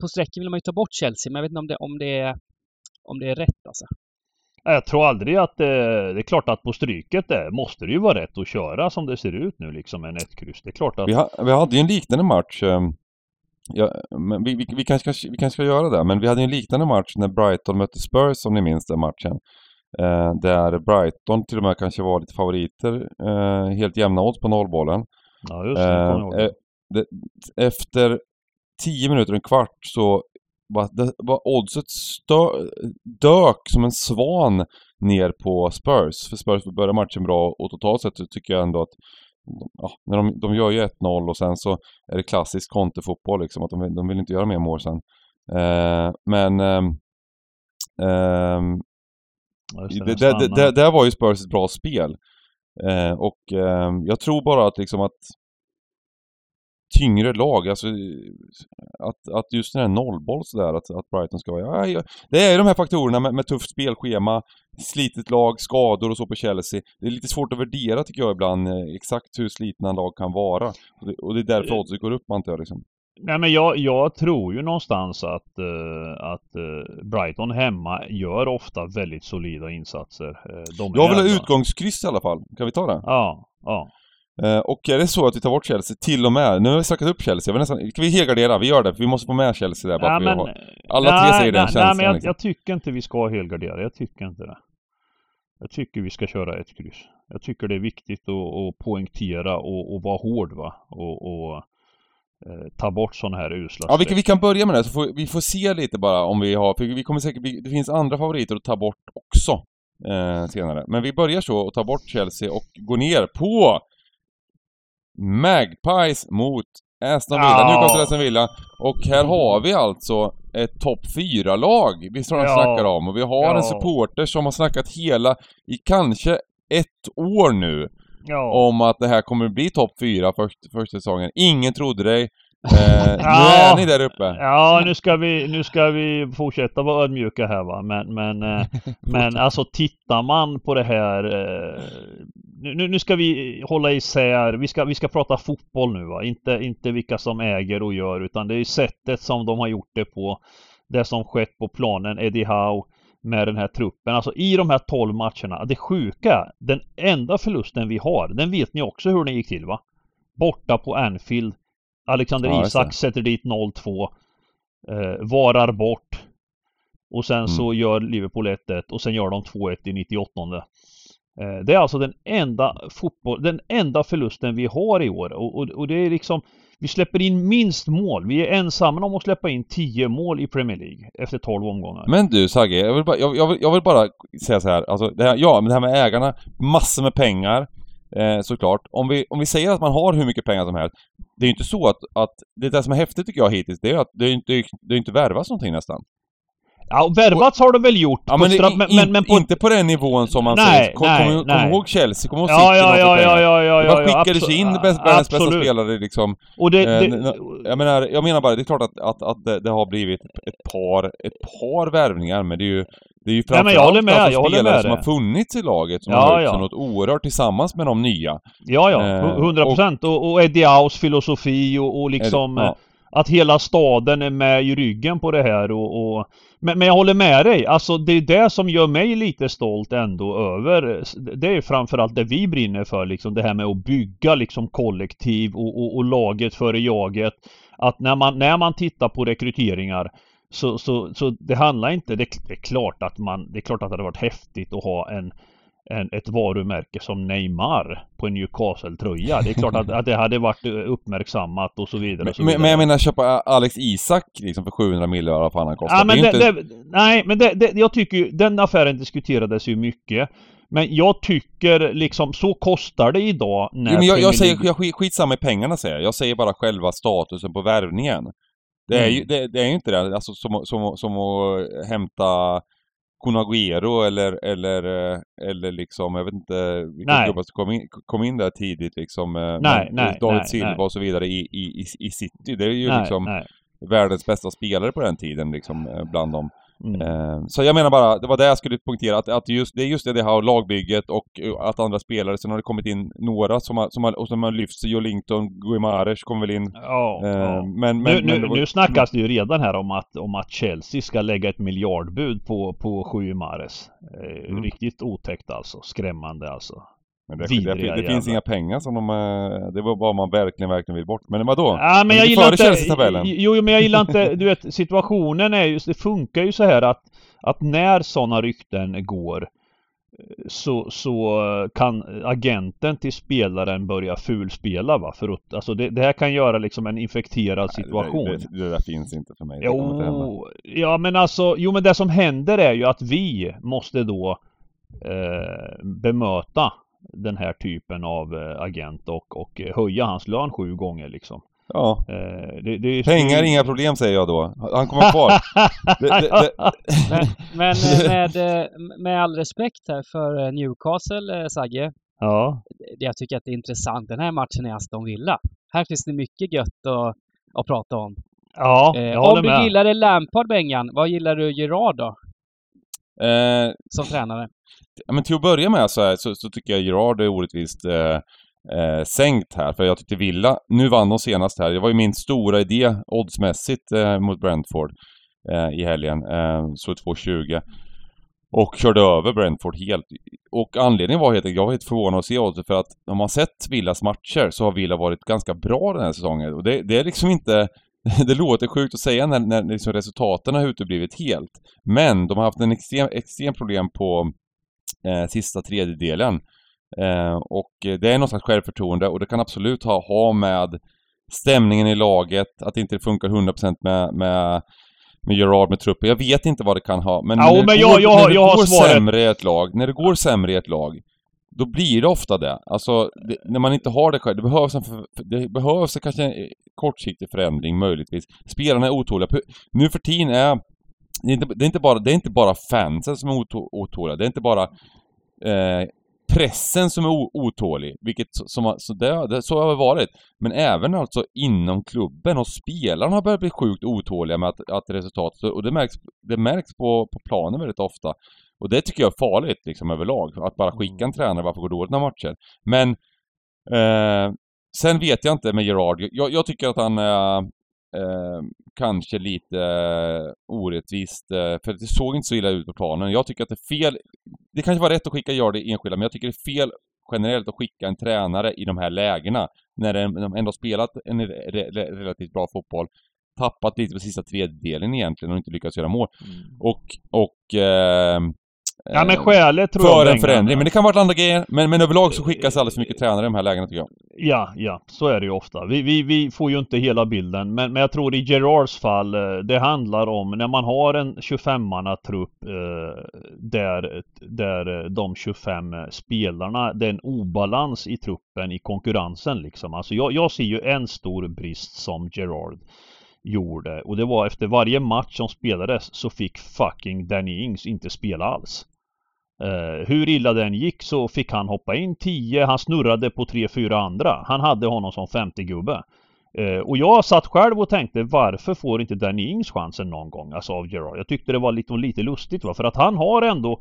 på- sträcken vill man ju ta bort Chelsea, men jag vet inte om det, om det, är, om det är rätt alltså. Jag tror aldrig att eh, det är klart att på stryket där måste det ju vara rätt att köra som det ser ut nu liksom med ett kryss. Det är klart att Vi, ha, vi hade ju en liknande match. eh, Ja, men vi, vi, vi, kanske, ska- vi kanske ska göra det, men vi hade ju en liknande match när Brighton mötte Spurs, om ni minns den matchen. Eh, där Brighton till och med kanske var lite favoriter, eh, helt jämna odds på nollbollen. Ja just det. Eh, eh, det, efter 10 minuter, en kvart, så var, det, var oddset stö, dök som en svan ner på Spurs. För Spurs började matchen bra och totalt sett så tycker jag ändå att ja, när de, de gör ju 1-0 och sen så är det klassisk konterfotboll liksom, att de, vill- de vill inte göra mer mål sen. Eh, men just det, det, det, där var ju Spurs ett bra spel. Eh, och eh, jag tror bara att liksom att tyngre lag, alltså att, att just den här nollboll sådär, att, att Brighton ska vara... Ja, det är ju de här faktorerna med, med tufft spelschema, slitet lag, skador och så på Chelsea. Det är lite svårt att värdera tycker jag ibland eh, exakt hur slitna lag kan vara. Och det, och det är därför oddset går upp antar jag liksom. Nej men jag, jag tror ju någonstans att, eh, att eh, Brighton hemma gör ofta väldigt solida insatser. Eh, de Jag vill ha utgångskryss i alla fall. Kan vi ta det? Ja, ja. Eh, och är det så att vi tar bort Chelsea, till och med, nu har vi snackat upp Chelsea, jag nästan, kan vi helgardera? Vi gör det, för vi måste få med Chelsea där bara att men, har, alla tre nej, säger den nej, känslan Nej, men jag, liksom. jag tycker inte vi ska helgardera. Jag tycker inte det. Jag tycker vi ska köra ett kryss. Jag tycker det är viktigt att, att poängtera och, och vara hård va. Och, och ta bort sådana här usla Ja, vi, vi kan börja med det, så får, vi får se lite bara om vi har, för vi kommer säkert, vi, det finns andra favoriter att ta bort också eh, senare. Men vi börjar så och tar bort Chelsea och går ner på Magpies mot Aston Villa, Ja. Newcastle Aston Villa. Och här har vi alltså ett topp 4-lag vi snart Ja. snackar om. Och vi har Ja. en supporter som har snackat hela, i kanske ett år nu, Ja. om att det här kommer bli topp 4 först, första säsongen. Ingen trodde dig. Eh, nu Ja. är ni där uppe. Ja, nu ska vi, nu ska vi fortsätta vara ödmjuka här va. Men, men, eh, men alltså tittar man på det här. eh, Nu, nu ska vi hålla isär. Vi ska, vi ska prata fotboll nu va. Inte, inte vilka som äger och gör utan det är sättet som de har gjort det på. Det som skett på planen. Eddie Howe med den här truppen. Alltså i de här 12 matcherna. Det sjuka. Den enda förlusten vi har. Den vet ni också hur den gick till va. Borta på Anfield. Alexander Ja, Isak sätter dit 0-2. Eh, varar bort. Och sen så Mm. gör Liverpool 1-1 och sen gör de 2-1 i 98. Eh, det är alltså den enda fotboll, den enda förlusten vi har i år och, och, och det är liksom vi släpper in minst mål. Vi är ensamma om att släppa in 10 mål i Premier League efter 12 omgångar. Men du Sagge, jag vill bara, jag, jag, vill, jag vill bara säga så här, alltså det här, ja men det här med ägarna, massor med pengar eh, såklart. Om vi, om vi säger att man har hur mycket pengar som helst, det är ju inte så att, att det, där som är häftigt tycker jag hittills, det är att det är inte, det är inte värvas någonting nästan. Ja, värvats har de väl gjort. Ja men, på stra- i- men, men, men på... inte på den nivån som man Nej, säger. Kom, nej, kom, kom nej. ihåg Chelsea, kom ihåg City Ja, ja, ja, ja, ja, ja, ja, skickades abso- ju in bäst, världens bästa spelare liksom. Och det, Eh, det, jag menar, jag menar bara, det är klart att, att, att det, det har blivit ett par, ett par värvningar, men det är ju det är ju Nej, men jag framförallt alltså jag spelare som har funnits i laget som Ja, har gjort ja. sig något oerhört tillsammans med de nya. ja, ja, Eh, 100 procent. Och, och Eddie House filosofi och, och liksom ja. eh, att hela staden är med i ryggen på det här och, och men, men jag håller med dig. Alltså det är det som gör mig lite stolt ändå över Det är framförallt det vi brinner för liksom det här med att bygga liksom kollektiv och, och, och laget före jaget. Att när man, när man tittar på rekryteringar så, så, så det handlar inte, det, det är klart att man, det är klart att det hade varit häftigt att ha en en, ett varumärke som Neymar på en Newcastle-tröja. Det är klart att, att det hade varit uppmärksammat och så vidare. Och så Men, vidare. men jag menar köpa Alex Isak liksom för 700 miljoner vad fan han kostar. Ja, men det inte... det, nej, men det, det, jag tycker ju, den affären diskuterades ju mycket. Men jag tycker liksom, så kostar det idag när Jo, men jag, jag säger, jag skit, skitsamma i pengarna säger jag. Jag säger bara själva statusen på värvningen. Det är, ju, Mm. det, det är ju inte det. Alltså som, som, som att hämta Kun Agüero eller, eller, eh, eller liksom, jag vet inte vilka gubbar som kom in, kom in där tidigt liksom. eh, Nej, nej, David nej, Silva nej. och så vidare i, i, i, i City. Det är ju nej, liksom nej. världens bästa spelare på den tiden liksom, eh, bland dem. Mm. Eh, Så jag menar bara, det var det jag skulle poängtera, att, att just, det är just det, det här lagbygget och eh, att andra spelare, sen har det kommit in några som har, som har, och som har lyfts, Joe Linton, Guimaraes kom väl in. Ja, Eh, ja. Men, men, Nu, men var- nu snackas det ju redan här om att, om att Chelsea ska lägga ett miljardbud på, på Sju Mares. Eh, Mm. Riktigt otäckt alltså. Skrämmande alltså. Men det, det, det, det finns inga pengar som de, eh, det var bara man verkligen, verkligen vill bort. Men vadå? Ja, men jag gillar inte... Chelsea-tabellen. Jo, men jag gillar inte... Du vet, situationen är ju... Det funkar ju så här att, att när sådana rykten går så, så kan agenten till spelaren börja fulspela va? För att, alltså det, det här kan göra liksom en infekterad situation. Det, det, det där finns inte för mig. Det. Jo, ja men alltså, jo men det som händer är ju att vi måste då eh, bemöta den här typen av eh, agent och, och eh, höja hans lön sju gånger liksom. Ja. Eh, det, det är Pengar inga problem säger jag då. Han kommer kvar. det, Men, men med, med all respekt här för Newcastle, Sagge. Ja, jag tycker att det är intressant den här matchen är Aston Villa. Här finns det mycket gött att, att prata om. ja, jag om håller du med. gillade Lampard, Bengan, vad gillar du Gerard då? eh, Som tränare? Ja, men till att börja med så, här, så, så tycker jag Gerard är orättvist eh, eh, sänkt här. För jag tyckte Villa, nu vann de senast här. Det var ju min stora idé oddsmässigt eh, mot Brentford eh, i helgen. Eh, så 2,20. Och körde över Brentford helt. Och anledningen var helt enkelt, jag var helt förvånad att se oddset för att om man sett Villas matcher så har Villa varit ganska bra den här säsongen. Och det, det är liksom inte... Det låter sjukt att säga när, när liksom resultaten har uteblivit helt. Men de har haft en extrem, extrem problem på eh, sista tredjedelen. Eh, och eh, det är någon slags självförtroende och det kan absolut ha, ha med stämningen i laget, att det inte funkar 100% med, med, med Gerard med truppen. Jag vet inte vad det kan ha, men Ja, när det men går, jag- när det går sämre i ett lag, när det går sämre i ett lag, då blir det ofta det. Alltså, det, när man inte har det själv. Det behövs, en, det behövs kanske en kortsiktig förändring, möjligtvis. Spelarna är otåliga. Nu för tiden är det är, inte, det, är inte bara, det är inte bara fansen som är otå- otåliga. Det är inte bara eh, pressen som är otålig. Vilket som, så, det, det, så har det varit. Men även alltså inom klubben och spelarna har börjat bli sjukt otåliga med att, att resultatet... Och det märks, det märks på, på planen väldigt ofta. Och det tycker jag är farligt liksom överlag. Att bara skicka en tränare varför går dåligt några matcher. Men eh, sen vet jag inte med Gerard. Jag, jag tycker att han är eh, kanske lite orättvist. Eh, för det såg inte så illa ut på planen. Jag tycker att det är fel. Det kanske var rätt att skicka i enskilda, men jag tycker det är fel generellt att skicka en tränare i de här lägena. När de ändå spelat en re, re, relativt bra fotboll. Tappat lite på sista tredjedelen egentligen och inte lyckats göra mål. Mm. Och, och eh, Ja men eh, skälet tror jag för en förändring. Men det kan vara andra grejer. Men, men överlag så skickas alldeles för mycket tränare i de här lägena tycker jag. Ja, ja, så är det ju ofta. Vi, vi, vi får ju inte hela bilden, men, men jag tror i Gerards fall, eh, det handlar om när man har en 25-manna trupp eh, där, där de 25 spelarna, det är en obalans i truppen i konkurrensen liksom. Alltså jag, jag ser ju en stor brist som Gerard gjorde och det var efter varje match som spelades så fick fucking Danny Ings inte spela alls. Uh, hur illa den gick så fick han hoppa in 10, han snurrade på 3-4 andra. Han hade honom som 50-gubbe. Uh, eh, och jag satt själv och tänkte varför får inte Danny Ings chansen någon gång? Alltså av Gerard. Jag tyckte det var lite, lite lustigt va, för att han har ändå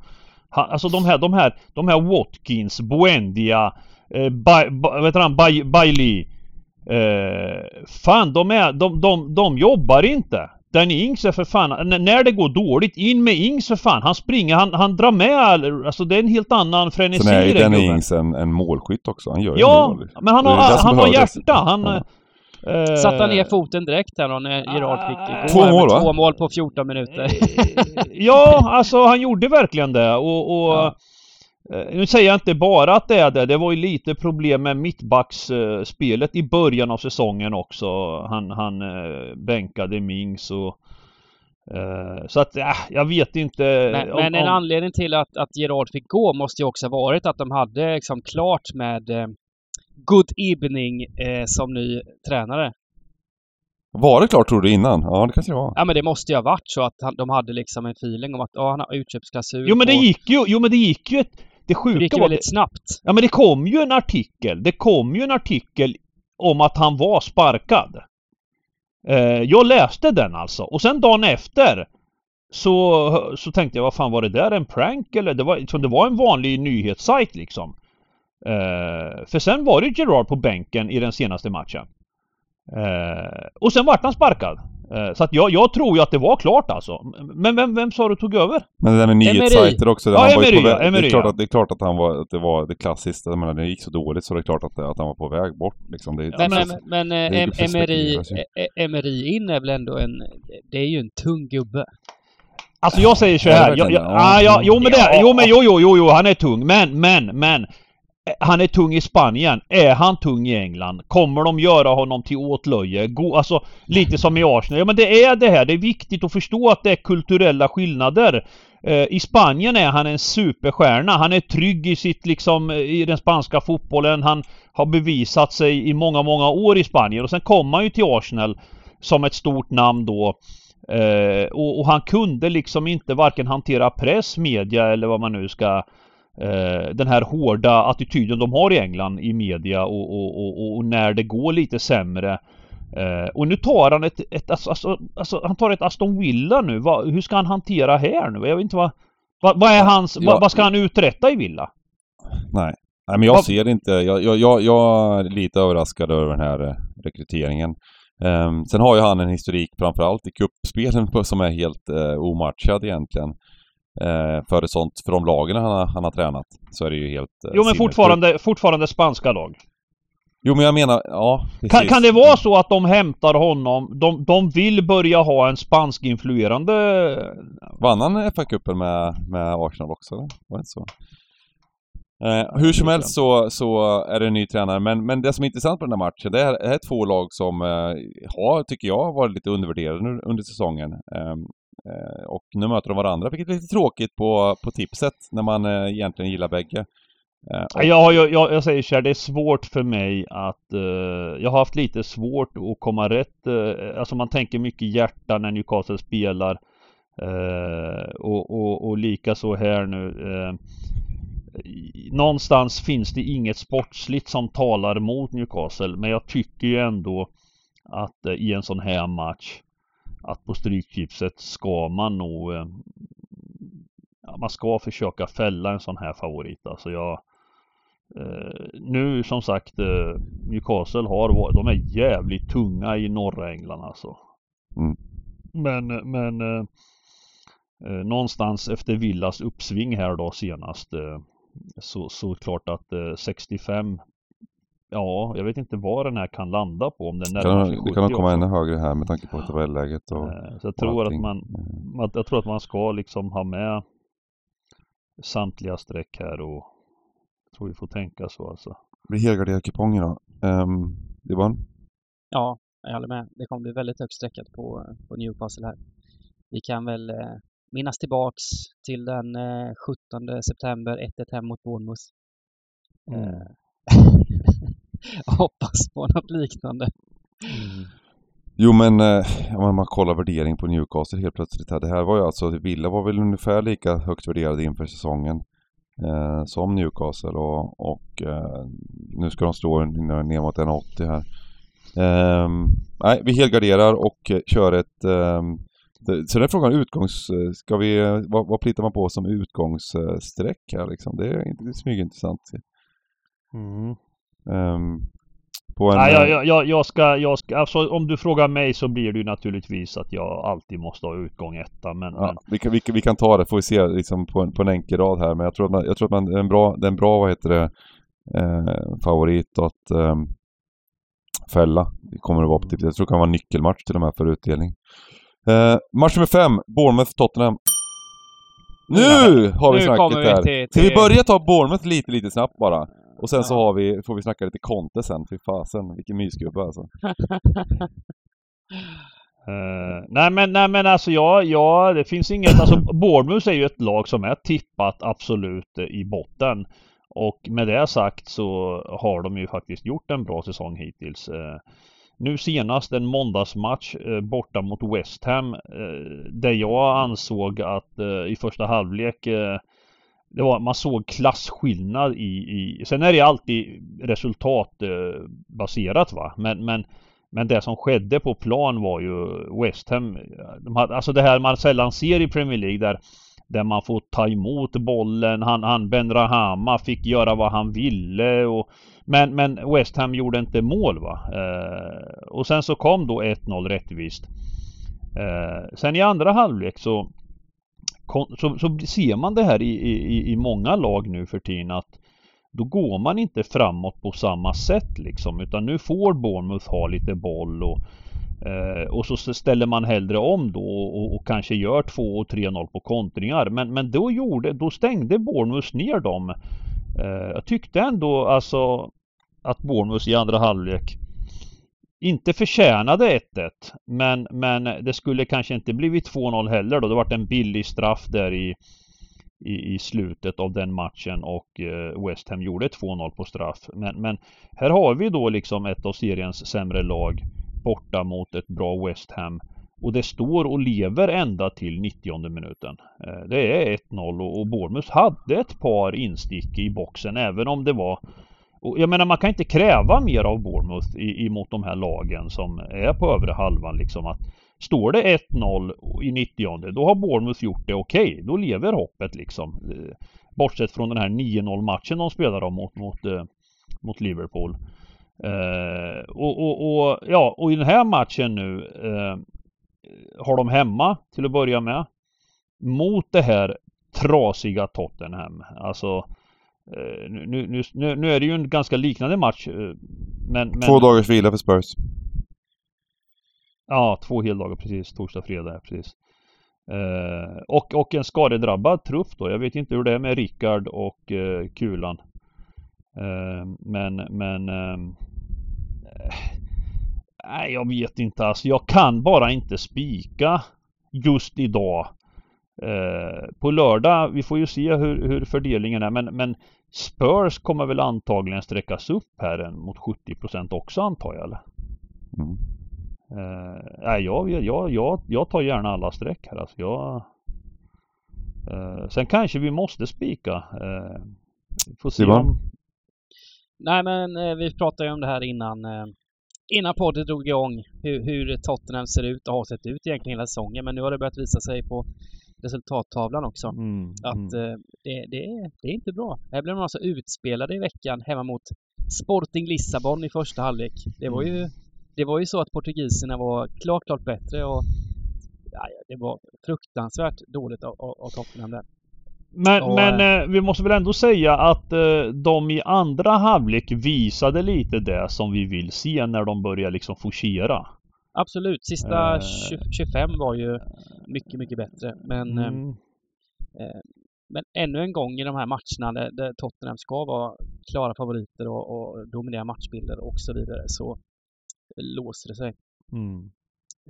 han, Alltså de här, de här, de här Watkins, Buendia, eh, ba, ba, vet han, Bailey eh, Fan de är, de, de, de jobbar inte. Danny Ings är för fan, när det går dåligt, in med Ings för fan. Han springer, han, han drar med, all- alltså det är en helt annan frenesi Sen är ju den. Ings en, en målskytt också. Han gör ju Ja, mål. men han Det är har, som han har hjärta. Han... Ja. eh, Satte han ner foten direkt där då när Gerard fick gå Två här mål, va? Två mål på 14 minuter. Ja, alltså han gjorde verkligen det och, och Ja. Eh, Nu säger jag inte bara att det är det. Det var ju lite problem med mittbacksspelet i början av säsongen också. Han, han eh, bänkade Mings och eh, Så att, äh, jag vet inte Men, om- men en om- anledning till att, att Gerard fick gå måste ju också ha varit att de hade liksom klart med eh, Good Evening eh, som ny tränare. Var det klart tror du innan? Ja, det kanske det var. Ja men det måste ju ha varit så att han, de hade liksom en feeling om att ja, han har utköpsklausul Jo men det gick ju, jo men det gick ju ett, Det Det sjuka gick ju var väldigt snabbt. Ja men det kom ju en artikel. Det kom ju en artikel om att han var sparkad. Eh, jag läste den alltså och sen dagen efter så, så tänkte jag vad fan var det där en prank eller? Det var, liksom, det var en vanlig nyhetssajt liksom. Eh, för sen var det Gerard på bänken i den senaste matchen. Eh, och sen vart han sparkad. Eh, så att jag, jag tror ju att det var klart alltså. Men vem, vem sa du tog över? Men det där med nyhetssajter också. Ja, han var Emery, på ja, väg, det, är klart ja. att, det är klart att han var, att det var det klassiskt. Jag menar, det gick så dåligt så det är klart att, att han var på väg bort liksom. Det, Men, det, men, men det är em, ju Emery, eh, Emery in är väl ändå en... Det är ju en tung gubbe. Alltså jag säger så Ja, här. Jag, jag jag, ah, ja, jo men det, Ja. jo men jo, jo, jo, jo, han är tung. Men, men, men. Han är tung i Spanien. Är han tung i England? Kommer de göra honom till åtlöje? Gå, alltså lite som i Arsenal. Ja men det är det här. Det är viktigt att förstå att det är kulturella skillnader. Eh, I Spanien är han en superstjärna. Han är trygg i sitt liksom i den spanska fotbollen. Han har bevisat sig i många, många år i Spanien. Och sen kom han ju till Arsenal som ett stort namn då. Eh, och, och han kunde liksom inte varken hantera press, media eller vad man nu ska eh, den här hårda attityden de har i England i media och, och, och, och när det går lite sämre eh, Och nu tar han ett, ett alltså, alltså, alltså, han tar ett Aston Villa nu. Va, hur ska han hantera här nu? Jag vet inte vad Vad, vad är hans, Ja. vad, vad ska han uträtta i Villa? nej. Nej, men jag Vad- ser inte. Jag, jag, jag, jag är lite överraskad över den här eh, rekryteringen. Ehm, sen har ju han en historik framförallt i kuppspelen som är helt eh, omatchad egentligen. Uh, för, sånt, för de lagen han har, han har tränat så är det ju helt eh, Jo men fortfarande, fortfarande spanska lag. Jo men jag menar, ja Kan, kan det vara så att de hämtar honom, de, de vill börja ha en spansk-influerande Vann han FA-cupen med, med Arsenal också? Eller? Var det inte så? Eh, hur som helst så, så är det en ny tränare, men, men det som är intressant på den här matchen, det är, det är två lag som eh, har, tycker jag, varit lite undervärderade under, under säsongen. Eh, Eh, och nu möter de varandra, vilket är lite tråkigt på, på tipset, när man eh, egentligen gillar bägge. Eh, och, Jag, jag, jag, jag säger så här, det är svårt för mig att... eh, jag har haft lite svårt att komma rätt. eh, alltså man tänker mycket hjärta när Newcastle spelar. Eh, och, och, och lika så här nu. eh, någonstans finns det inget sportsligt som talar mot Newcastle. Men jag tycker ju ändå att eh, i en sån här match att på Stryktipset ska man nog eh, ja, man ska försöka fälla en sån här favorit. Alltså jag eh, Nu som sagt eh, Newcastle har de är jävligt tunga i norra England alltså. Mm. Men men eh, eh, någonstans efter Villas uppsving här då senast eh, så, så klart att eh, 65 Ja, jag vet inte vad den här kan landa på om den närmar det 70 kan nog komma ännu högre här med tanke på tabelläget och, Eh, Så jag och tror att allting. man, att jag tror att man ska liksom ha med samtliga streck här och jag tror vi får tänka så alltså. Det blir helgarderade kuponger då. Um, Johan? Ja, jag håller med. Det kommer bli väldigt högt streckat på, på Newcastle här. Vi kan väl eh, minnas tillbaks till den eh, 17 september, 1-1 hem mot Bournemouth. Mm. Eh, hoppas på något liknande. Mm. Jo men, eh, om man kollar värdering på Newcastle helt plötsligt här. Det här var ju alltså, Villa var väl ungefär lika högt värderade inför säsongen eh, som Newcastle och, och eh, nu ska de stå ner mot 1,80 här. Ehm, nej, vi helgarderar och eh, kör ett ehm, det- så den frågan utgångs... eh, Ska vi... eh, Vad, vad plitar man på som utgångssträck här liksom? Det är inte det är smygintressant. Mm. Ehm, på en... Nej, jag, jag, jag, ska, jag ska, alltså om du frågar mig så blir det ju naturligtvis att jag alltid måste ha utgång etta men, Ja, vi, kan, vi, vi kan ta det, får vi se liksom på, en, på en enkel rad här. Men jag tror att man, jag tror att man, det är en bra, det är en bra vad heter det, eh, favorit att eh, fälla. Det kommer att vara på tips. Jag tror det kan vara en nyckelmatch till och med för utdelning. Eh, match nummer fem, Bournemouth-Tottenham. Nu har vi Nu snacket vi här. till- Ska vi till- börja ta Bournemouth lite, lite snabbt bara? Och sen så har vi, får vi snacka lite Conte sen. Fy fasen, vilken mysgubbe alltså. Eh, nej men, nej men alltså ja, ja det finns inget, alltså Bournemouth är ju ett lag som är tippat absolut eh, i botten. Och med det sagt så har de ju faktiskt gjort en bra säsong hittills. Eh, nu senast en måndagsmatch eh, borta mot West Ham eh, där jag ansåg att eh, i första halvlek det var, man såg klasskillnad i, i Sen är det alltid resultatbaserat eh, va. Men, men men det som skedde på plan var ju West Ham. De hade, alltså det här man sällan ser i Premier League där där man får ta emot bollen. Han, han Ben Rahama fick göra vad han ville. Och, men, men West Ham gjorde inte mål va. Eh, och sen så kom då 1-0 rättvist. Eh, sen i andra halvlek så, så, så ser man det här i, i, i många lag nu för tiden att då går man inte framåt på samma sätt liksom utan nu får Bournemouth ha lite boll och, eh, och så ställer man hellre om då och, och kanske gör 2 och 3-0 på kontringar men, men då gjorde, då stängde Bournemouth ner dem. Eh, jag tyckte ändå alltså att Bournemouth i andra halvlek inte förtjänade 1-1 men, men det skulle kanske inte blivit 2-0 heller då. Det varit en billig straff där i i, i slutet av den matchen och eh, West Ham gjorde 2-0 på straff. Men, men här har vi då liksom ett av seriens sämre lag borta mot ett bra West Ham. Och det står och lever ända till 90 minuten. Eh, det är 1-0 och Bournemouth hade ett par instick i boxen även om det var och jag menar man kan inte kräva mer av Bournemouth i, emot de här lagen som är på övre halvan liksom att Står det 1-0 i 90 då har Bournemouth gjort det okej. Okay. Då lever hoppet liksom. Eh, bortsett från den här 9-0 matchen de spelade om mot, mot, eh, mot Liverpool. Eh, och, och, och, ja, och i den här matchen nu eh, har de hemma till att börja med. Mot det här trasiga Tottenham. Alltså nu, nu, nu, nu är det ju en ganska liknande match. eh, Men, men, Två dagars vila för Spurs. Ja, två heldagar precis. Torsdag, fredag, precis. Eh, och, och en skadedrabbad trupp då. Jag vet inte hur det är med Rickard och eh, Kulan. Eh, men, men... ehm, Eh, nej, jag vet inte alltså. Jag kan bara inte spika just idag. Eh, på lördag, vi får ju se hur, hur fördelningen är. Men, men Spurs kommer väl antagligen sträckas upp här mot 70% också antar jag eller? Mm. Nej, jag, jag, jag, jag tar gärna alla streck här. Alltså jag, uh, sen kanske vi måste spika. Uh, får se Simon? om... Nej men eh, vi pratade ju om det här innan eh, innan podden drog igång hur, hur Tottenham ser ut och har sett ut egentligen hela säsongen. Men nu har det börjat visa sig på resultattavlan också. Mm, Att mm. eh, det, det, är, det är inte bra. Här blev de alltså utspelade i veckan hemma mot Sporting Lissabon i första halvlek. Det var ju, det var ju så att portugiserna var klart, klart bättre och ja, det var fruktansvärt dåligt av, av, av Tottenham där. Men, Och, men eh, vi måste väl ändå säga att eh, de i andra halvlek visade lite det som vi vill se när de börjar liksom forcera. Absolut, sista Eh. 20, 25 var ju mycket, mycket bättre. Men eh, Mm. eh, men ännu en gång i de här matcherna där, Tottenham ska vara klara favoriter och, och dominera matchbilder och så vidare så låser det sig. Mm.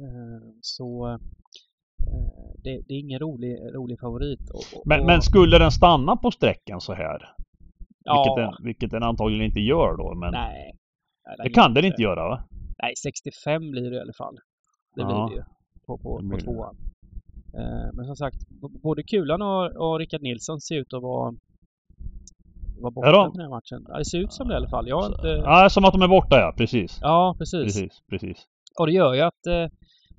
Eh, Så eh, det, det är ingen rolig, rolig favorit. Och, och, Men, men skulle den stanna på sträckan så här? Vilket, ja, den, vilket den antagligen inte gör då, men nej. Nej, det kan den inte göra va? Nej, 65 blir det i alla fall. Det Ja, blir det ju på, på, på tvåan. Eh, Men som sagt, både Kulan och, och Rickard Nilsson ser ut att vara, vara borta Är den här matchen. Ja, det ser ut som det i alla fall. Jag inte... Ja, som att de är borta ja, precis. Ja, precis. Precis, precis. Och det gör ju att eh,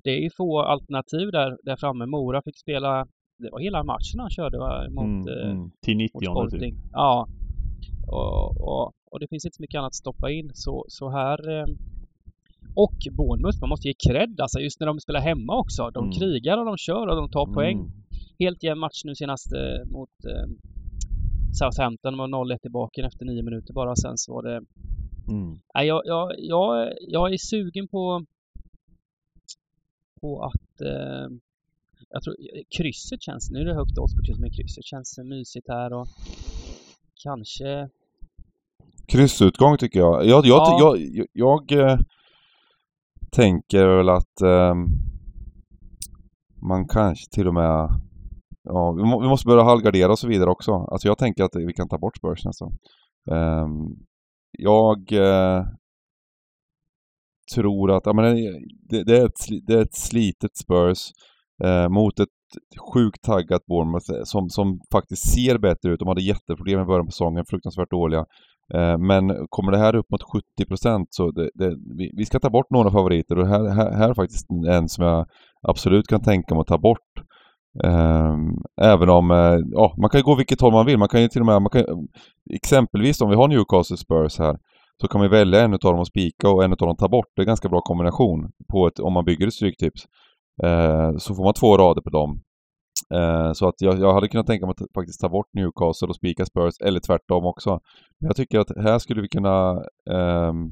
det är ju få alternativ där, där framme. Mora fick spela, det var hela matchen han körde va, mot, Mm, eh, mm. Till 90 mot typ. Sporting. Ja. Och, och, och det finns inte så mycket annat att stoppa in. Så, så här... Eh, och Bournemouth, man måste ge cred alltså just när de spelar hemma också. De Mm. krigar och de kör och de tar poäng. Mm. Helt jämn match nu senast eh, mot eh, Southampton. De var 0-1 i baken efter nio minuter bara. Sen så var det... Mm. Nej, jag, jag, jag, jag är sugen på på att eh, jag tror krysset känns, nu är det högt odds på kryss, men krysset känns mysigt här och kanske Kryssutgång tycker jag. Jag, jag, Ja. jag, jag, jag eh, tänker väl att eh, man kanske till och med Ja, vi, må, vi måste börja halvgardera och så vidare också. Alltså jag tänker att vi kan ta bort Spurs nästan. Eh, jag eh, tror att ja, men eh, det, det, är ett, det är ett slitet Spurs eh, mot ett sjukt taggat Bournemouth eh, som, som faktiskt ser bättre ut. De hade jätteproblem i början på säsongen, fruktansvärt dåliga. Eh, men kommer det här upp mot 70 procent så det, det, vi, vi ska ta bort några favoriter och här, här, här är faktiskt en som jag absolut kan tänka mig att ta bort. Ehm, även om, eh, ja, man kan ju gå vilket håll man vill. Man kan ju till och med, man kan, exempelvis om vi har Newcastle Spurs här, så kan vi välja en utav dem att spika och en utav dem ta bort. Det är en ganska bra kombination på ett, om man bygger ett stryktips. Eh, så får man två rader på dem. Eh, så att jag, jag hade kunnat tänka mig att faktiskt ta bort Newcastle och spika Spurs, eller tvärtom också. Men jag tycker att här skulle vi kunna ehm,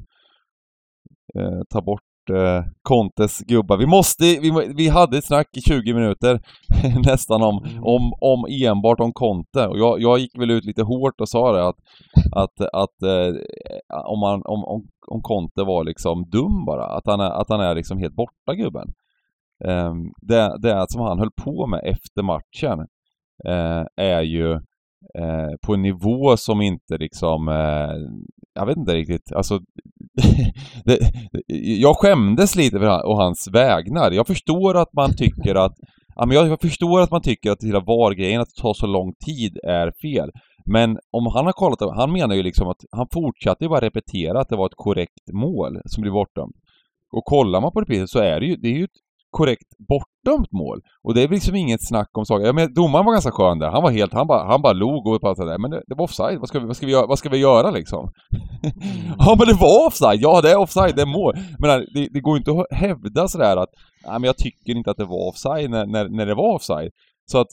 eh, ta bort eh, Contes gubbar. Vi måste, vi, vi hade ett snack i 20 minuter nästan om, Mm. om, om enbart om Conte och jag, jag gick väl ut lite hårt och sa det att, att, att eh, om, man, om, om, om Conte var liksom dum bara, att han är, att han är liksom helt borta gubben. Ehm, det, det som han höll på med efter matchen eh, är ju eh, på en nivå som inte liksom, eh, jag vet inte riktigt, alltså det, jag skämdes lite för han, och hans vägnar. Jag förstår att man tycker att Ja, men jag, jag förstår att man tycker att hela VAR-grejen, att det tar så lång tid, är fel. Men om han har kollat, han menar ju liksom att han fortsatte ju bara repetera att det var ett korrekt mål som blev bortdömt. Och kollar man på reprisen så är det ju, det är ju ett korrekt bortdömt mål. Och det är liksom inget snack om saker. Jag menar, domaren var ganska skön där. Han var helt, han bara, han bara log och bara sådär, men det, det var offside. Vad ska, vi, vad, ska vi göra, vad ska vi göra liksom? ja men det var offside! Ja det är offside, det är mål. Men det, det går ju inte att hävda sådär att, nej men jag tycker inte att det var offside när, när, när det var offside. Så att,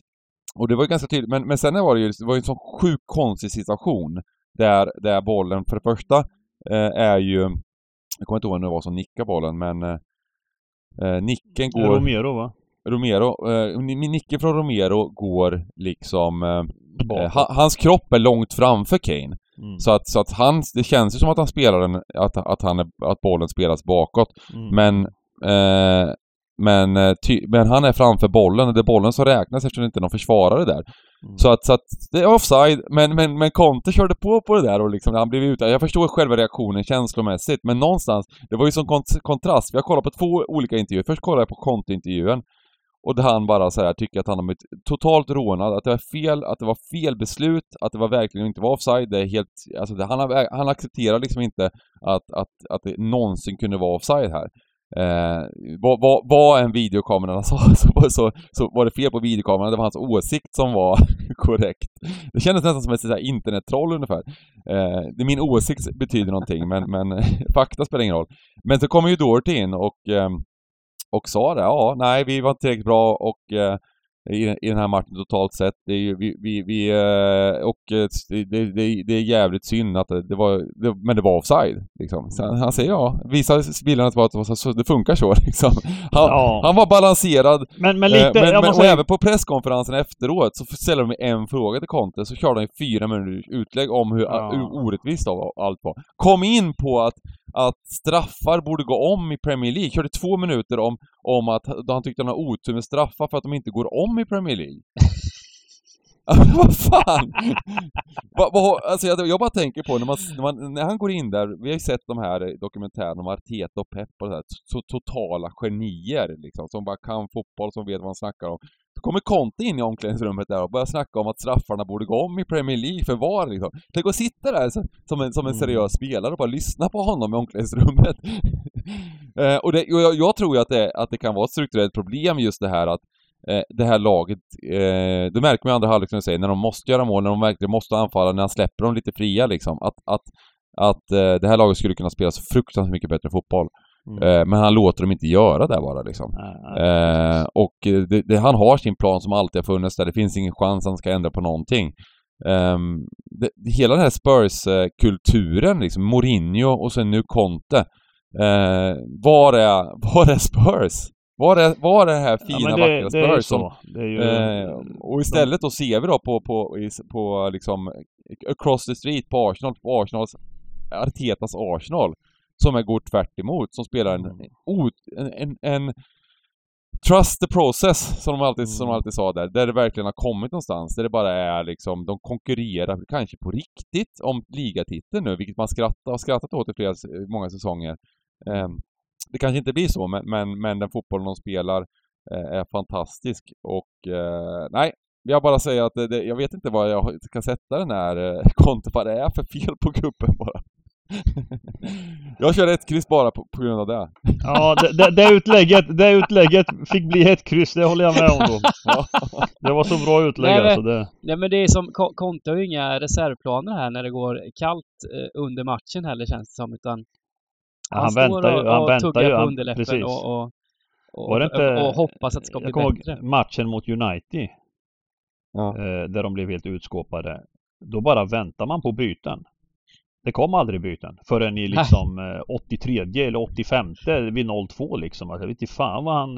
och det var ju ganska tydligt, men, men sen var det ju, det var ju en sån sjukt konstig situation. Där, där bollen, för det första, eh, är ju, jag kommer inte ihåg vem det var som nickade bollen, men eh, eh, nicken går... Romero va? Romero, eh, ni- nicken från Romero går liksom... Eh, ha, hans kropp är långt framför Kane. Mm. Så att, så att han, det känns ju som att han spelar den, att, att, han att bollen spelas bakåt. Mm. Men, eh, men, eh, ty, men han är framför bollen och det är bollen som räknas eftersom det inte är någon försvarare där. Mm. Så att, så att det är offside, men, men, men Conte körde på på det där och liksom, han blev ute. Jag förstår själva reaktionen känslomässigt, men någonstans, det var ju som kont- kontrast. Vi har kollat på två olika intervjuer. Först kollade jag på Conte-intervjun. Och där han bara så här tycker att han har blivit totalt rånad, att det var fel, att det var fel beslut, att det var verkligen inte var offside. Det är helt, alltså det, han, har, han accepterar liksom inte att, att, att det någonsin kunde vara offside här. Eh, vad, vad, vad en videokameran sa så, så, så, så var det fel på videokameran, det var hans åsikt som var korrekt. Det kändes nästan som ett internettroll ungefär. Eh, det, min åsikt betyder någonting, men, men fakta spelar ingen roll. Men så kommer ju Doherty in och, eh, och sa det, ja, nej, vi var inte tillräckligt bra och eh, i, i den här matchen totalt sett. Det är ju, vi, vi, vi eh, och eh, det, det, det är jävligt synd att det, det var, det, men det var offside liksom. Så han, han säger ja, visa spelarna att det, var så, det funkar så liksom. Han, Ja. han var balanserad. Men, men Eh, lite, men, jag men, måste och säga, även på presskonferensen efteråt så ställer de en fråga till Conte, så kör de fyra minuters utlägg om hur, Ja. hur orättvist allt var. Kom in på att, att straffar borde gå om i Premier League. Körde två minuter om, om att han tyckte han har otur med straffar för att de inte går om i Premier League. vad fan! vad, vad, alltså jag, jag bara tänker på när, man, när, man, när han går in där, vi har ju sett de här dokumentärerna om Arteta och Pep och så, här, så totala genier liksom, som bara kan fotboll, som vet vad han snackar om. Då kommer Conte in i omklädningsrummet där och börjar snacka om att straffarna borde gå om i Premier League för VAR liksom. Tänk att sitta där som, en, som en Mm. seriös spelare och bara lyssna på honom i omklädningsrummet. eh, och det, och jag, jag tror ju att det, att det kan vara ett strukturellt problem just det här att eh, det här laget, eh, det märker man i andra halvlek som du säger, när de måste göra mål, när de verkligen måste anfalla, när han släpper dem lite fria liksom, att, att, att eh, det här laget skulle kunna spela så fruktansvärt mycket bättre fotboll. Mm. Eh, men han låter dem inte göra det bara liksom. Eh, och det, det, han har sin plan som alltid har funnits där. Det finns ingen chans han ska ändra på någonting. Ehm, det, hela den här Spurs-kulturen, liksom, Mourinho och sen nu Conte. Eh, var, är, var är Spurs? Var är, var är det här fina, ja, vackra det, det Spurs? som. Det ju, eh, och istället då ser vi då på, på, i- på liksom across the street på Arsenal, på Arsenals, Artetas Arsenal, som är går tvärt emot, som spelar en, o- en, en, en Trust the process, som de, alltid, som de Mm. alltid sa där. Där det verkligen har kommit någonstans. Där det bara är liksom, de konkurrerar kanske på riktigt om ligatiteln nu, vilket man skrattar, har skrattat åt i flera, många säsonger. Ehm, det kanske inte blir så, men, men, men den fotbollen de spelar eh, är fantastisk. Och eh, nej, jag bara säger att det, det, jag vet inte vad jag ska sätta den här eh, kontot, vad det är för fel på kuppen bara. jag kör ett kryss bara på, på grund av det. Ja, det, det, det, utlägget, det utlägget fick bli ett kryss, det håller jag med om då. Ja, det var så bra utlägg Nej, men- alltså. Det, Nej men det är som, Conte har ju inga reservplaner här när det går kallt eh, under matchen heller känns det som utan Ja, han väntar ju- och, han och tuggar ju, på han- underläppen precis. och, och, och, Var det inte- och, hoppas att det ska bli jag bättre. ihåg matchen mot United. Ja. Eh, där de blev helt utskåpade. Då bara väntar man på byten. Det kom aldrig byten förrän i liksom eh, 83 eller 85 vid 0-2 liksom. Alltså, jag vet inte fan vad han...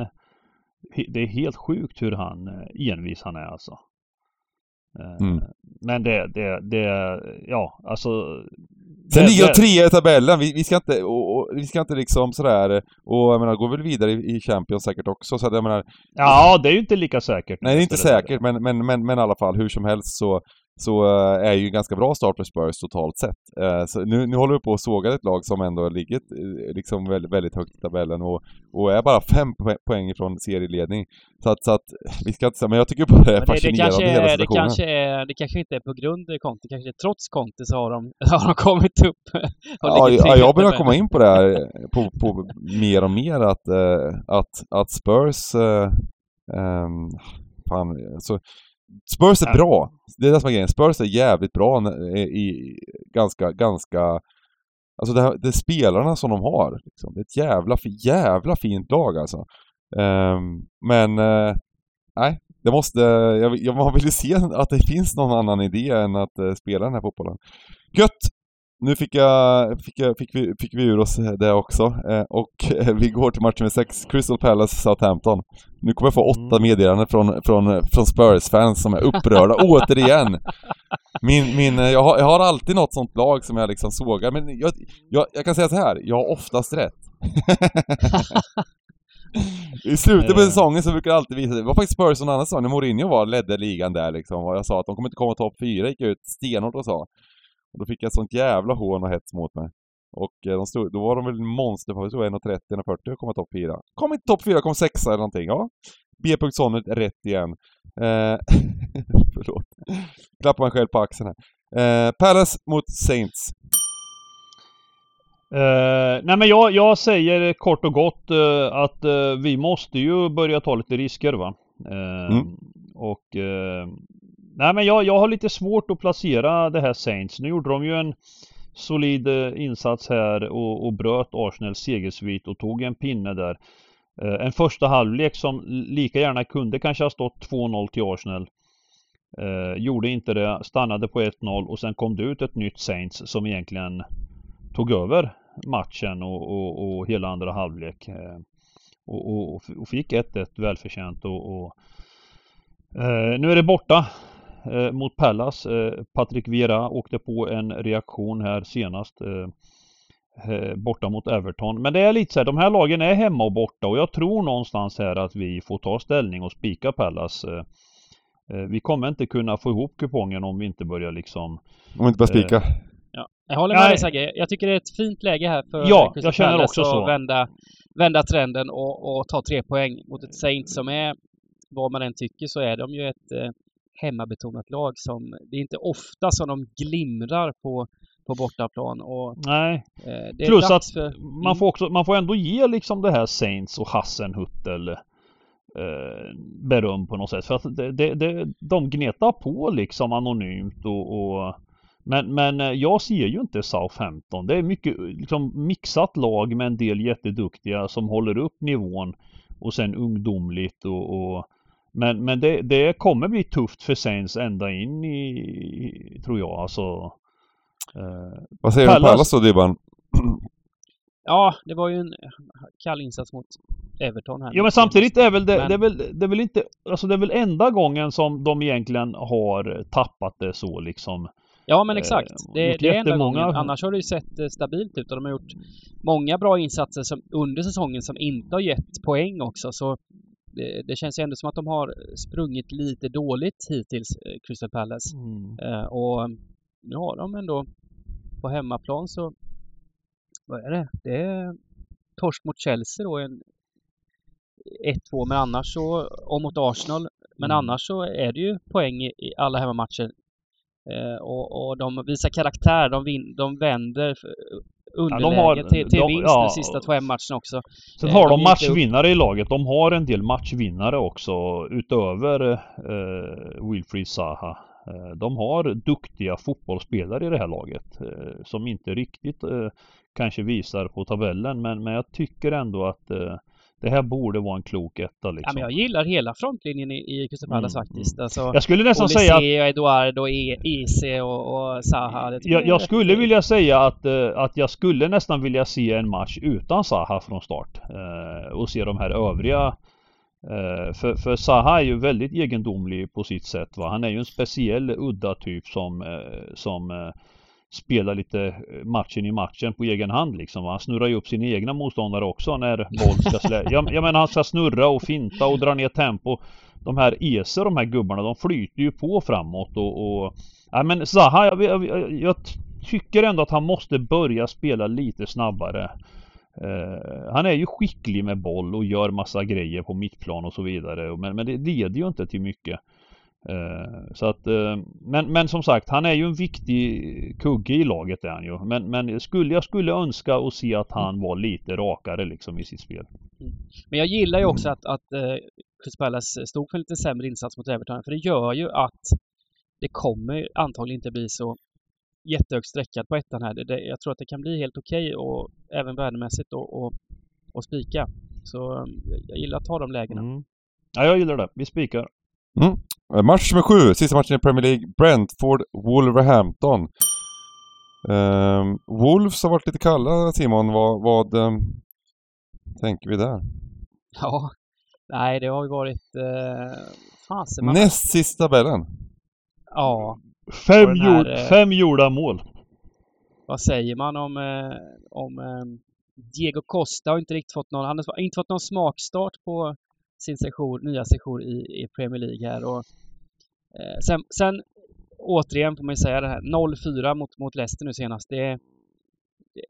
Det är helt sjukt hur han eh, envis han är alltså. Mm. Men det, det, det, ja alltså... Sen det- ligger de trea i tabellen, vi, vi ska inte, och, och, vi ska inte liksom sådär, och jag menar, går väl vidare i, i Champions säkert också, så att jag menar, Ja, det är ju inte lika säkert. nej det är inte säkert, men, men, men, men i alla fall, hur som helst så, så eh, är ju en ganska bra start för Spurs totalt sett. Eh, Så nu, nu håller vi på att såga ett lag som ändå ligger eh, liksom väldigt, väldigt högt i tabellen och, och är bara fem poäng- ifrån serieledning. Så att, så att, vi ska inte säga, men jag tycker bara det är Men det, det, fascinerande kanske, hela är- det, situationen. kanske är, det kanske inte är på grund av Conte, kanske trots Conte så har de, har de kommit upp. Ja, jag börjar komma in på det här på, på mer och mer att, att, att Spurs... Ehm, fan, alltså, Spurs är Ja. bra. Det är det som är grejen. Spurs är jävligt bra i, i ganska, ganska... Alltså det, här, det är spelarna som de har. Liksom. Det är ett jävla, jävla fint lag alltså. Ehm, men... Eh, nej, det måste... Jag, vill- jag, man vill ju se att det finns någon annan idé än att eh, spela den här fotbollen. Gött! Nu fick, jag, fick, jag, fick, vi, fick vi ur oss det också. Eh, och eh, vi går till match nummer 6, Crystal Palace Southampton. Nu kommer jag få åtta Mm. meddelanden från, från, från Spurs-fans som är upprörda, återigen. Min, min, eh, jag, har, jag har alltid något sånt lag som jag liksom sågar, men jag, jag, jag kan säga så här, jag har oftast rätt. I slutet på Eh. säsongen så brukar det alltid visa sig. Det var faktiskt Spurs en annan säsong när Mourinho var ledde ligan där liksom. Och jag sa att de kommer inte komma topp fyra, gick jag ut stenhårt och sa. Och då fick jag sånt jävla hån och hets mot mig. Och eh, de stod, då var de väl monster, tror 1.30, 1.40 och komma topp fyra. Kom inte topp fyra, kom sexa eller någonting. Ja. B. Sonnet rätt igen. Eh, förlåt. Klappar man själv på axeln här. Eh, Palace mot Saints. Eh, nej men jag, jag säger kort och gott eh, att eh, vi måste ju börja ta lite risker va. Eh, Mm. Och eh, Nej men jag, jag har lite svårt att placera det här Saints. Nu gjorde de ju en solid eh, insats här och, och bröt Arsenals segersvit och tog en pinne där. Eh, en första halvlek som lika gärna kunde kanske ha stått 2-0 till Arsenal. Eh, gjorde inte det, stannade på 1-0 och sen kom det ut ett nytt Saints som egentligen tog över matchen och, och, och hela andra halvlek. Eh, och, och, och, fick 1-1 välförtjänt och, eh, nu är det borta eh, mot Pallas. Eh, Patrik Vieira åkte på en reaktion här senast eh, eh, borta mot Everton. Men det är lite så här, de här lagen är hemma och borta och jag tror någonstans här att vi får ta ställning och spika Pallas. Vi kommer inte kunna få ihop kupongen om vi inte börjar liksom... Om vi inte börjar spika? Ja. Jag håller med dig Sagge. Jag tycker det är ett fint läge här för Ja, jag känner också så. Att vända, vända trenden och, och ta tre poäng mot ett Saint som är, vad man än tycker, så är de ju ett eh, hemmabetonat lag som, det är inte ofta som de glimrar på på bortaplan och Nej. Eh, Plus att för... man mm. får också, man får ändå ge liksom det här Saints och Hassenhuttel eh, beröm på något sätt. För att det, det, det, de gnetar på liksom anonymt och, och men, men eh, jag ser ju inte Southampton. Det är mycket liksom mixat lag med en del jätteduktiga som håller upp nivån och sen ungdomligt och, och men, men det, det kommer bli tufft för Saints ända in i, tror jag alltså. Eh, Vad säger du om Pallas då Dybban? Ja, det var ju en kall insats mot Everton här. Ja men samtidigt är väl det, men... det, är väl, det är väl inte, alltså det är väl enda gången som de egentligen har tappat det så liksom. Ja men exakt. Eh, det, det är enda gången. Annars har det ju sett eh, stabilt ut och de har gjort många bra insatser som, under säsongen som inte har gett poäng också. Så det, det känns ju ändå som att de har sprungit lite dåligt hittills, eh, Crystal Palace. Mm. Uh, och nu har de ändå på hemmaplan så vad är det? Det är torsk mot Chelsea då, en 1-2 men annars så, och mot Arsenal. Men mm. annars så är det ju poäng i alla hemmamatcher Eh, och, och, de visar karaktär, de, vin, de vänder underläge ja, har, till, till de, vinst ja, de sista två matcherna också. Sen har de, de matchvinnare i laget. De har en del matchvinnare också utöver eh, Wilfried Zaha. Eh, de har duktiga fotbollsspelare i det här laget eh, som inte riktigt eh, kanske visar på tabellen men, men jag tycker ändå att eh, det här borde vara en klok etta liksom. Ja, men jag gillar hela frontlinjen i, i Crystal Palace mm, faktiskt. Alltså, jag skulle nästan Olise, säga... Att... Eduardo, EC e och, och Zaha. Jag, jag skulle vilja säga att, uh, att jag skulle nästan vilja se en match utan Zaha från start. Uh, och se de här övriga uh, för, för Zaha är ju väldigt egendomlig på sitt sätt. Va? Han är ju en speciell udda typ som, som spela lite eh, matchen i matchen på egen hand liksom. Han snurrar ju upp sina egna motståndare också när boll ska slä. Jag, jag menar han ska snurra och finta och dra ner tempo. De här Eser, de här gubbarna, de flyter ju på framåt och... och ja men Zaha, jag, jag, jag, jag tycker ändå att han måste börja spela lite snabbare. Uh, han är ju skicklig med boll och gör massa grejer på mittplan och så vidare. Men, men det leder ju inte till mycket. Eh, så att, eh, men, men som sagt, han är ju en viktig kugge i laget är han ju. Men, men skulle, jag skulle önska att se att han var lite rakare liksom i sitt spel. Mm. Men jag gillar ju också att, att uh, Chris Palace stod för en lite sämre insats mot Everton. För det gör ju att det kommer antagligen inte bli så jättehögt sträckat på ettan här. Det, det, jag tror att det kan bli helt okej okay och även värdemässigt och, och, och spika. Så jag gillar att ta de lägena. Mm. Ja, jag gillar det. Vi spikar. Mm. Eh, match nummer sju, sista matchen i Premier League. Brentford, Wolverhampton. Um, Wolves har varit lite kalla Simon. Vad, vad um, tänker vi där? Ja, nej det har ju varit... Uh, fasen, man... Näst sist tabellen. Ja. Fem, här, gjord, uh, fem gjorda mål. Vad säger man om, uh, om um, Diego Costa har inte riktigt fått någon, han har inte fått någon smakstart på sin session, nya session i, i Premier League här. Och, eh, sen, sen återigen får man ju säga det här 0-4 mot, mot Leicester nu senast. Det, det,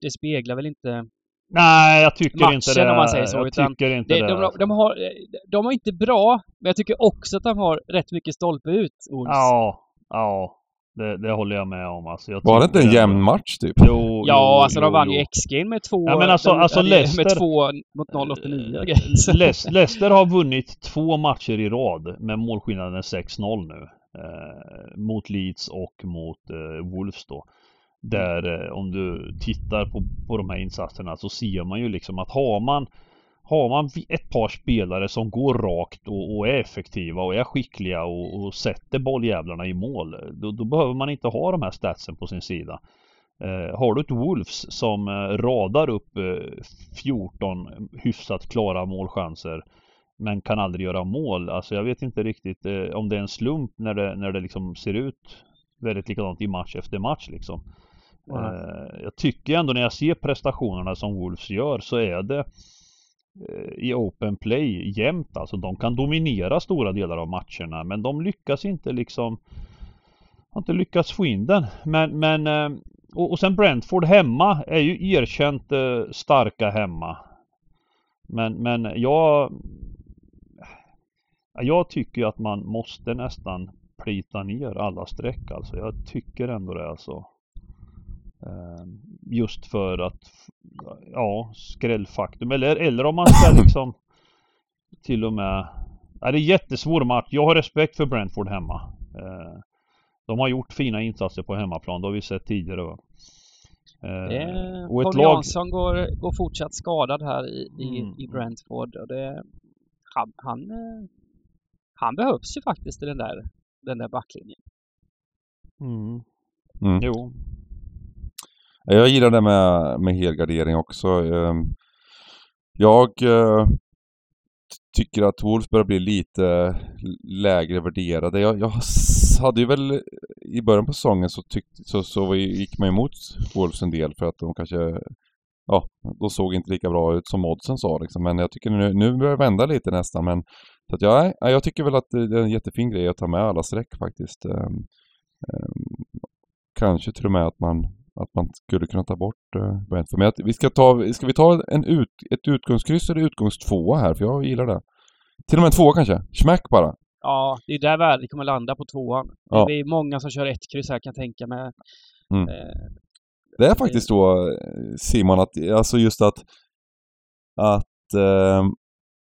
det, speglar väl inte Nej, jag tycker matchen, inte det. om man säger så. Jag tycker inte det. De, de, de, har, de har inte bra, men jag tycker också att de har rätt mycket stolpe ut, Wolves. Ja, ja. Det, det, håller jag med om. Alltså, jag var det inte en jämn match typ? Jo, ja, jo, alltså de vann ju XG med två... Ja, men alltså, de, alltså Leicester... Med två mot 0,89 Le Leicester har vunnit två matcher i rad med målskillnaden 6-0 nu. Eh, mot Leeds och mot eh, Wolves då. Där eh, om du tittar på, på de här insatserna så ser man ju liksom att har man har man ett par spelare som går rakt och, och är effektiva och är skickliga och, och sätter bolljävlarna i mål. Då, då, behöver man inte ha de här statsen på sin sida. Eh, har du ett Wolves som eh, radar upp eh, 14 hyfsat klara målchanser men kan aldrig göra mål. Alltså jag vet inte riktigt eh, om det är en slump när det, när det liksom ser ut väldigt likadant i match efter match liksom. Mm. jag tycker ändå när jag ser prestationerna som Wolves gör så är det Eh, i open play jämt alltså. De kan dominera stora delar av matcherna men de lyckas inte liksom har inte lyckats få in den. Men, men eh, och, och sen Brentford hemma är ju erkänt eh, starka hemma. Men, men jag jag tycker att man måste nästan plita ner alla streck alltså. Jag tycker ändå det alltså. Ehm, just för att, ja, skrällfaktum. Eller, eller om man ska liksom till och med... Ja, det är jättesvår match. Jag har respekt för Brentford hemma. Ehm, de har gjort fina insatser på hemmaplan. Det har vi sett tidigare. Va? Eh, och Paul lag... Jansson går, går fortsatt skadad här i, i, mm. i Brentford. Och det, han, han, han behövs ju faktiskt i den där, den där backlinjen. Mm. Mm. Jo. Jag gillar det med, med helgardering också. Ehm, jag eh, tycker att Wolves börjar bli lite lägre värderade. Jag, jag hade ju väl i början på säsongen så, tyck, så, så gick man emot Wolves en del för att de kanske ja, de såg inte lika bra ut som oddsen sa liksom. Men jag tycker nu, nu börjar det vända lite nästan. Men så att jag, jag tycker väl att det är en jättefin grej att ta med alla streck faktiskt. Um, um, kanske till och med att man, att man skulle kunna ta bort Brentford. Men att vi ska ta, ska vi ta en ut, ett utgångskryss eller utgångstvåa här? För jag gillar det. Till och med en tvåa kanske? Smack bara. Ja, det är där värdet kommer landa på tvåan. Ja. Det är många som kör ett kryss här kan jag tänka mig. Mm. Eh, det är faktiskt då Simon att, alltså just att att eh,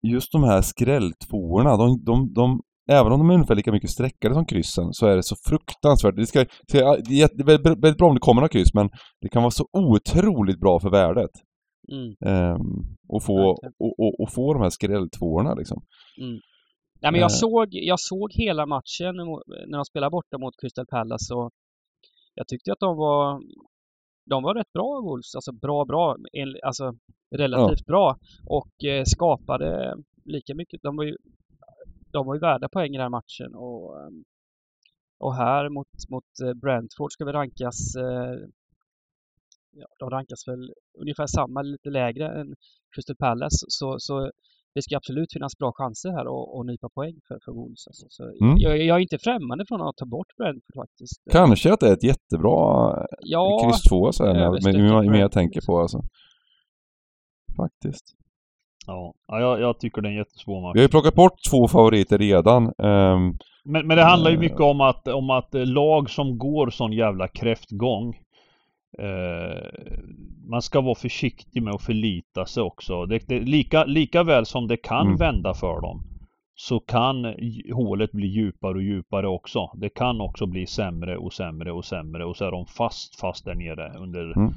just de här skrälltvåorna, de, de, de, även om de är ungefär lika mycket sträckade som kryssen så är det så fruktansvärt. Det, ska, det är väldigt bra om det kommer några kryss men det kan vara så otroligt bra för värdet. Mm. Um, och, få, och, och, och, få de här skrälltvåorna liksom. Mm. Nej, men jag, uh. såg, jag såg hela matchen när de spelade borta mot Crystal Palace och jag tyckte att de var de var rätt bra Wolves, alltså bra bra, alltså relativt ja. bra och eh, skapade lika mycket. De var ju, de var ju värda poäng i den här matchen och, ehm, och här mot, mot eh, Brentford ska vi rankas eh, ja, de rankas väl ungefär samma, lite lägre än Crystal Palace. Så, så det ska absolut finnas bra chanser här och, och nypa poäng för, för Wolves. Alltså. Så mm. jag, jag, är inte främmande från att ta bort Brentford faktiskt. Kanske att det är ett jättebra ja, kryss 2 så här, med, med, med jag tänker på alltså. Faktiskt. Ja, ja jag, jag, tycker det är en jättesvår match. Vi har ju plockat bort två favoriter redan. Um, men, men det handlar ju mycket om att, om att lag som går sån jävla kräftgång Eh, man ska vara försiktig med att förlita sig också. Det, det, lika, lika väl som det kan mm. vända för dem så kan hålet bli djupare och djupare också. Det kan också bli sämre och sämre och sämre och så är de fast fast där nere under mm.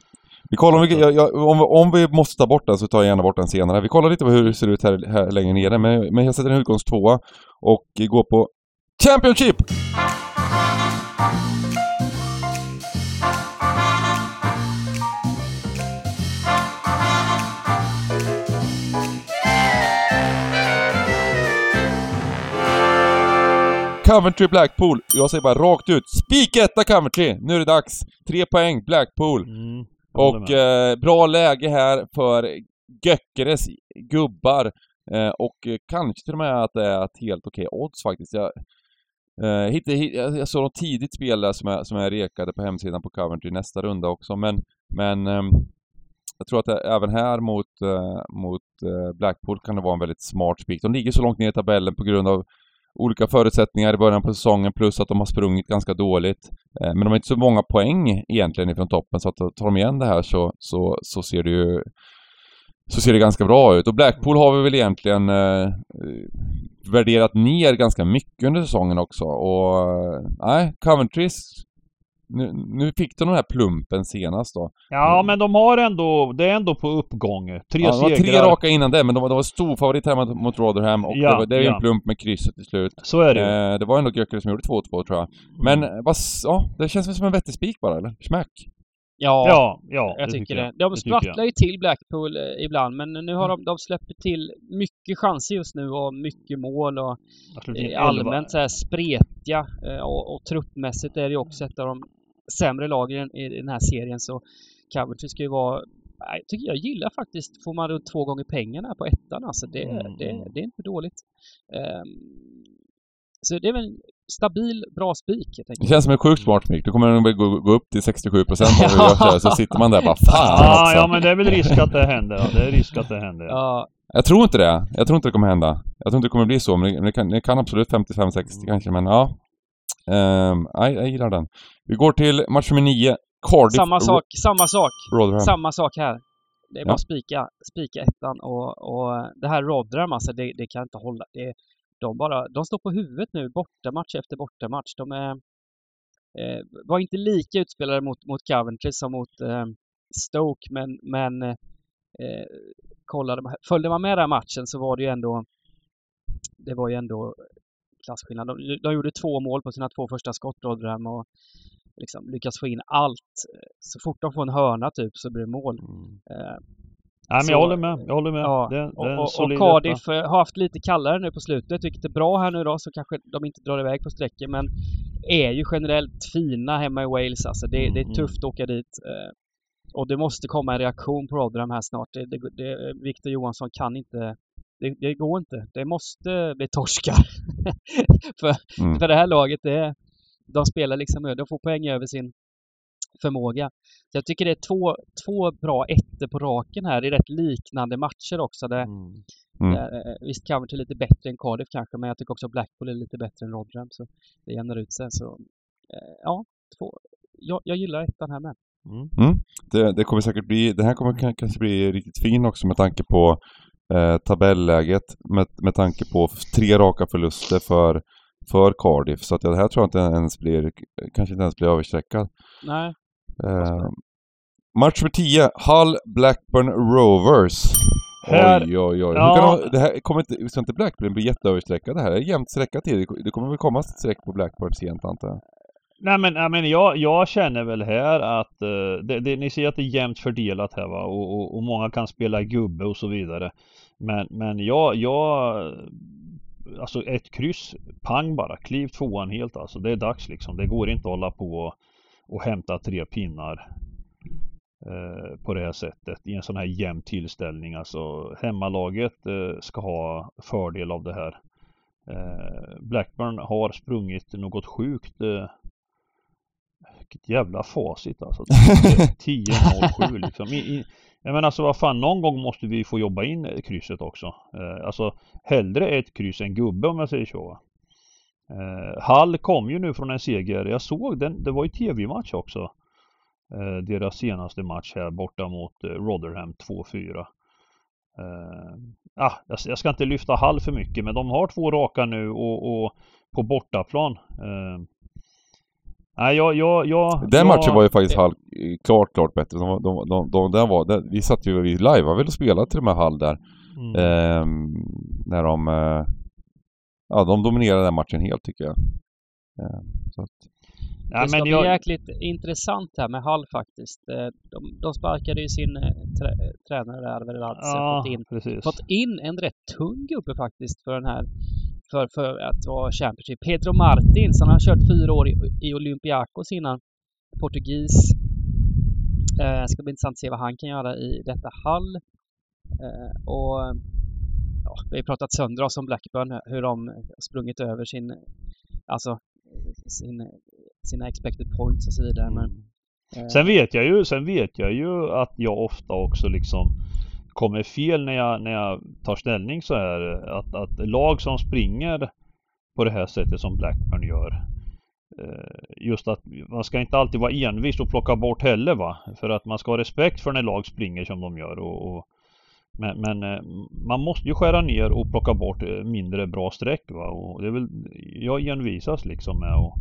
Vi kollar om vi, jag, jag, om, om vi måste ta bort den så tar jag gärna bort den senare. Vi kollar lite på hur det ser ut här, här längre nere men, men jag sätter en utgångstvåa och går på Championship! Coventry Blackpool. Jag säger bara rakt ut. Spiketta Coventry! Nu är det dags. Tre poäng Blackpool. Mm, och eh, bra läge här för Göckeres gubbar. Eh, och kanske till och med att det är ett helt okej odds faktiskt. Jag, eh, hitt, hitt, jag såg något tidigt spel där som jag, som jag rekade på hemsidan på Coventry nästa runda också. Men, men ehm, jag tror att det, även här mot, eh, mot eh, Blackpool kan det vara en väldigt smart spik. De ligger så långt ner i tabellen på grund av olika förutsättningar i början på säsongen plus att de har sprungit ganska dåligt. Eh, men de har inte så många poäng egentligen ifrån toppen så att tar de igen det här så, så, så ser det ju så ser det ganska bra ut. Och Blackpool har vi väl egentligen eh, värderat ner ganska mycket under säsongen också. Och eh, nej, Coventrys nu, nu fick de den här plumpen senast då. Ja, men de har ändå, det är ändå på uppgång. Tre Ja, de var segrar. tre raka innan det, men de var, de var stor favorit hemma mot, Rotherham och Ja, det, var, det är ju ja. en plump med krysset till slut. Så är det. Eh, det var ändå Gyökeres som gjorde 2-2 tror jag. Men Mm. vad, ja, det känns väl som en vettig spik bara eller? Smack. Ja, Ja, ja, jag tycker det. jag. De Det tycker jag. sprattlar ju till Blackpool eh, ibland, men nu har de, de släpper till mycket chanser just nu och mycket mål och eh, allmänt så här spretiga eh, och, och truppmässigt är det ju också ett av de sämre lagen i den här serien så Coventry ska ju vara jag, tycker jag gillar faktiskt, får man runt två gånger pengarna på ettan alltså. Det, Mm, det, mm. det är inte dåligt. Ehm, så det är väl en stabil, bra spik Det känns som en sjukt smart smik. Då kommer den gå, gå upp till 67% av hur jag kör, så sitter man där bara fan Ja, också. ja, men det är väl risk att det händer. Ja. Det är risk att det händer. Ja. Ja, Jag tror inte det. Jag tror inte det kommer hända. Jag tror inte det kommer bli så, men det, det, kan, det kan absolut 55-60 kanske, men ja. Ehm, nej, jag gillar den. Vi går till match nummer 9. Cardiff samma sak, samma sak. Rotherham. Samma sak här. Det är bara Ja. spika, spika ettan och, och det här Rotherham alltså, det, det kan inte hålla. Det, de, bara, de står på huvudet nu, bortamatch efter bortamatch. De är, eh, var inte lika utspelade mot, mot Coventry som mot eh, Stoke, men, men eh, kollade, följde man med den matchen så var det ju ändå det var ju ändå klasskillnad. De, de gjorde två mål på sina två första skott, Rotherham, och liksom lyckas få in allt. Så fort de får en hörna typ så blir det mål. Eh, Nej, men jag håller med. Jag håller med. Ja, det, det och, och, och Cardiff eh, har haft lite kallare nu på slutet, vilket är bra här nu då, så kanske de inte drar iväg på sträckor, men är ju generellt fina hemma i Wales alltså. Det, det är Mm, tufft att åka dit. eh, Och det måste komma en reaktion på Rotherham här snart. Det, det, det, Victor Johansson kan inte det, det går inte. Det måste bli torskar. för, Mm. för det här laget, det, de spelar liksom, de får poäng över sin förmåga. Så jag tycker det är två, två bra ettor på raken här i rätt liknande matcher också. Där, Mm. Mm. där, eh, visst Coventry är lite bättre än Cardiff kanske, men jag tycker också Blackpool är lite bättre än Rotherham. Så det jämnar ut sig. Så eh, ja, två. Jag, jag gillar ettan här med. Mm. Det, det kommer säkert bli, den här kommer kan- kanske bli riktigt fin också med tanke på eh, tabelläget, med, med tanke på tre raka förluster för, för Cardiff. Så att det här tror jag inte ens blir, kanske inte ens blir överstreckad. Nej, Eh, match för 10, Hull Blackburn Rovers. Här- oj, oj, oj. ja. De, det här kommer inte, ska inte Blackburn bli jätteöverstreckad det här? Det är jämnt sträcka till. Det- Det kommer väl komma ett streck på Blackburn sent antar jag. Nej men, nej, men jag, jag känner väl här att eh, det, det, ni ser att det är jämnt fördelat här va och, och, och många kan spela gubbe och så vidare. Men, men jag, jag Alltså ett kryss, pang bara, kliv tvåan helt alltså. Det är dags liksom. Det går inte att hålla på och, och hämta tre pinnar eh, på det här sättet i en sån här jämn tillställning. Alltså hemmalaget eh, ska ha fördel av det här. Eh, Blackburn har sprungit något sjukt eh, vilket jävla facit alltså. 10-0-7 liksom. I, i, jag menar alltså vad fan, någon gång måste vi få jobba in eh, krysset också. Eh, alltså hellre ett kryss än gubbe om jag säger så. Eh, Hall kom ju nu från en seger. Jag såg den, det var ju tv-match också. Eh, deras senaste match här borta mot eh, Rotherham 2-4. Eh, ah, jag, jag ska inte lyfta Hall för mycket men de har två raka nu och, och på bortaplan. Eh, nej, jag, jag, jag, Den jag, matchen var ju faktiskt Hall klart, klart bättre. De, de, de, de, den var, den, vi satt ju, vi lajvade väl och spelade till och med Hall där. Mm. Ehm, när de... Eh, ja, de dominerade den matchen helt tycker jag. Ehm, så att, Nej, det ska men bli jag, jäkligt intressant här med Hall faktiskt. Eh, De, de sparkade ju sin eh, trä, tränare där, Verladze, ja, fått in precis. fått in en rätt tung gubbe faktiskt för den här för, för att vara Championship. Pedro Martins, han har kört fyra år i, i Olympiakos innan. Portugis. Eh, ska bli intressant att se vad han kan göra i detta Hall. Eh, och ja, vi har pratat sönder oss om Blackburn, hur de sprungit över sin, alltså sin, sina expected points och så vidare. Men, eh, Sen vet jag ju, sen vet jag ju att jag ofta också liksom kommer fel när jag, när jag tar ställning så här. Att, att lag som springer på det här sättet som Blackburn gör. Eh, just att man ska inte alltid vara envis och plocka bort heller va. För att man ska ha respekt för när lag springer som de gör. Och, och men, men eh, man måste ju skära ner och plocka bort eh, mindre bra streck va. Och det är väl, jag envisas liksom med och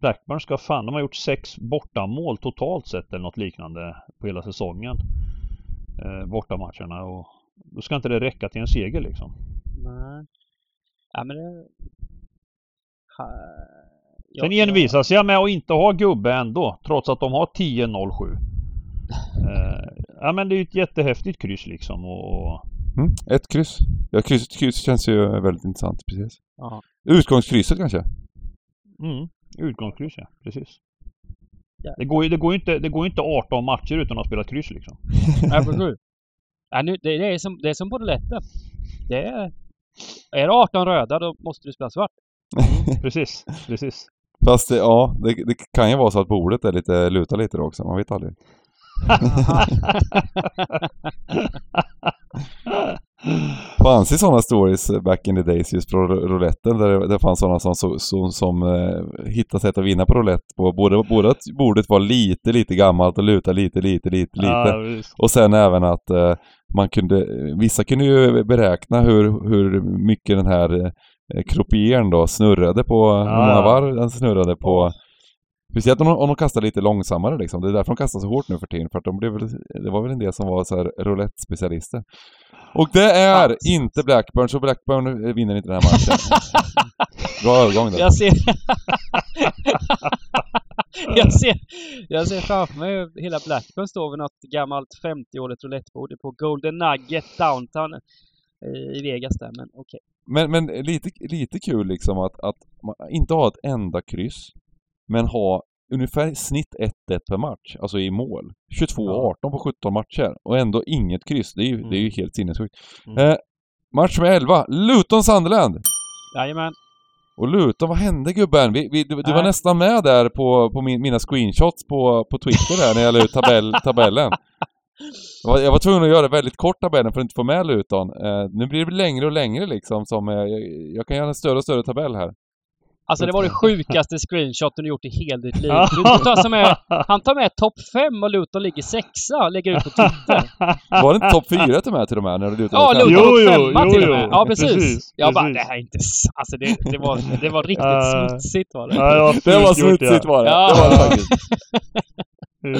Blackburn ska fan, de har gjort sex bortamål totalt sett eller något liknande på hela säsongen. Eh, bortamatcherna och då ska inte det räcka till en seger liksom. Nej. Ja men det... Ha... Sen envisas jag med att inte ha gubbe ändå, trots att de har 10-0-7. Eh, ja men det är ju ett jättehäftigt kryss liksom och... Mm, ett kryss. Ja, krysset kryss känns ju väldigt intressant, precis. Ja. Utgångskrysset kanske? Mm, utgångskryss ja, precis. Ja. Det går ju det går inte, det går inte 18 matcher utan att spela kryss liksom. Ja, precis. Ja, nu, det, det, är som, det är som på rouletten. Det är... Är det 18 röda då måste du spela svart. Precis, precis. Fast det, ja, det, det kan ju vara så att bordet är lite, lutar lite då också. Man vet aldrig. Fanns det sådana stories back in the days just på rou- rouletten där det, det fanns sådana som, som, som, som eh, hittade sätt att vinna på roulette på. Både, både att bordet var lite, lite gammalt och luta lite, lite, lite, lite. Ja. Och sen även att eh, man kunde, vissa kunde ju beräkna hur, hur mycket den här eh, croupieren då snurrade på, hur många ja. varv den snurrade på. Speciellt om de, om de kastar lite långsammare liksom. Det är därför de kastar så hårt nu för tiden. För att de blev, det var väl en del som var så här roulette-specialister. Och det är Fan. inte Blackburn, så Blackburn vinner inte den här matchen. Bra övergång där. Jag ser... jag, ser, jag ser framför mig hela Blackburn står vid något gammalt 50-årigt roulettebord på Golden Nugget Downtown i Vegas där, men okej. Men, men lite, lite kul liksom att, att man inte ha ett enda kryss, men ha ungefär snitt 1-1 per match, alltså i mål. 22-18 på 17 matcher och ändå inget kryss. Det är ju, det är ju helt sinnessjukt. Mm. Eh, match med 11, Luton-Sunderland! Jajamän. Och Luton, vad hände gubben? Vi, vi, du, du var nästan med där på, på min, mina screenshots på, på Twitter där när jag la ut tabell, tabellen. Jag var, jag var tvungen att göra väldigt kort tabellen för att inte få med Luton. Eh, nu blir det längre och längre liksom som, eh, jag, jag kan göra en större och större tabell här. Alltså det var det sjukaste screenshoten du gjort i hela ditt liv. Du tar är, han tar med topp 5 och Luton ligger sexa och lägger ut på Twitter. Var det inte topp 4 till med till och med när du lutade Ja? Luton Jo, femma jo, till och jo. med. Ja, precis. Precis, Jag bara, precis. det här är inte Alltså det, det, var, det var riktigt smutsigt var det. Ja, det var, Det var fult gjort, smutsigt var det. Ja. Det var det faktiskt.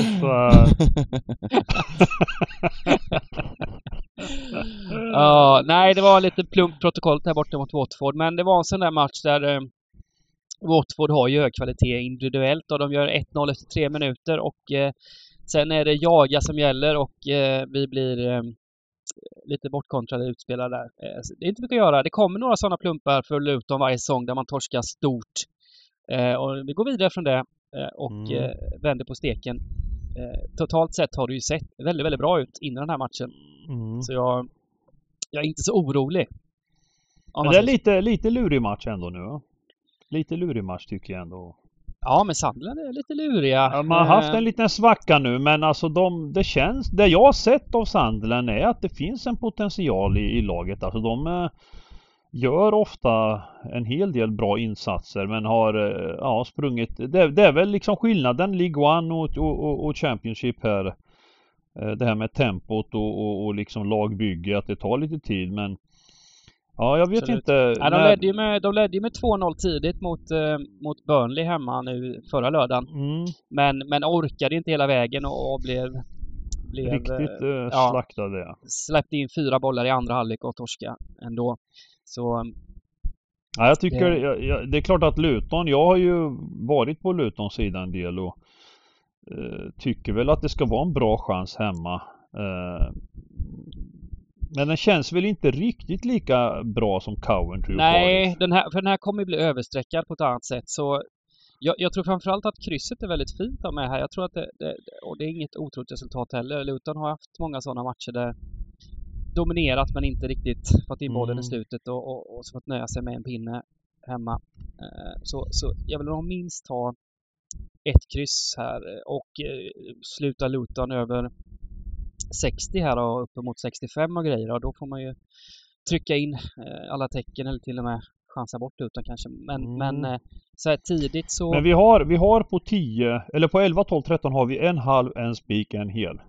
Ja, nej, det var lite plumpt protokoll här borta mot Watford, men det var en sån där match där eh, Watford har ju hög kvalitet individuellt och de gör 1-0 efter tre minuter och eh, sen är det jaga som gäller och eh, vi blir eh, lite bortkontrade utspelare där. Eh, det är inte mycket att göra. Det kommer några sådana plumpar för Luton varje säsong där man torskar stort. Eh, och vi går vidare från det eh, och Mm. vänder på steken. Totalt sett har det ju sett väldigt, väldigt bra ut innan den här matchen. Mm. Så jag, jag är inte så orolig. Men det är lite, lite lurig match ändå nu va? Lite lurig match tycker jag ändå. Ja, men Sunderland är lite luriga. Ja, man har haft Eh, en liten svacka nu men alltså de, det känns, det jag har sett av Sunderland är att det finns en potential i, i laget. Alltså de eh, gör ofta en hel del bra insatser men har eh, ja, sprungit, det, det är väl liksom skillnaden League One och, och, och, Championship här. Eh, Det här med tempot och, och, och liksom lagbygge, att det tar lite tid men Ja, jag vet Absolut. inte. Ja, de, ledde ju med, de ledde med 2-0 tidigt mot, eh, mot Burnley hemma nu förra lördagen. Mm, Men, men orkade inte hela vägen och, och blev, blev riktigt eh, eh, ja. slaktade. ja. släppte in fyra bollar i andra halvlek och torska ändå. Så Ja, jag tycker, Det- jag, jag, det är klart att Luton, jag har ju varit på Lutons sida en del och eh, tycker väl att det ska vara en bra chans hemma. Men den känns väl inte riktigt lika bra som Coventry och nej, den här, för den här kommer ju bli överstreckad på ett annat sätt. Så jag, jag tror framförallt att krysset är väldigt fint ha med här. Jag tror att det, det, och det är inget otroligt resultat heller. Luton har haft många sådana matcher där dominerat men inte riktigt fått in bollen Mm. i slutet och, och, och så fått nöja sig med en pinne hemma. Eh, Så, så jag vill nog minst ha ett kryss här och eh, sluta Luton över 60 här och uppemot 65 och grejer och då får man ju trycka in eh, alla tecken eller till och med chansa bort Luton kanske. Men, Mm. men eh, så här tidigt så... Men vi har, vi har på 10, eller på 11, 12, 13 har vi en halv, en spik, en hel.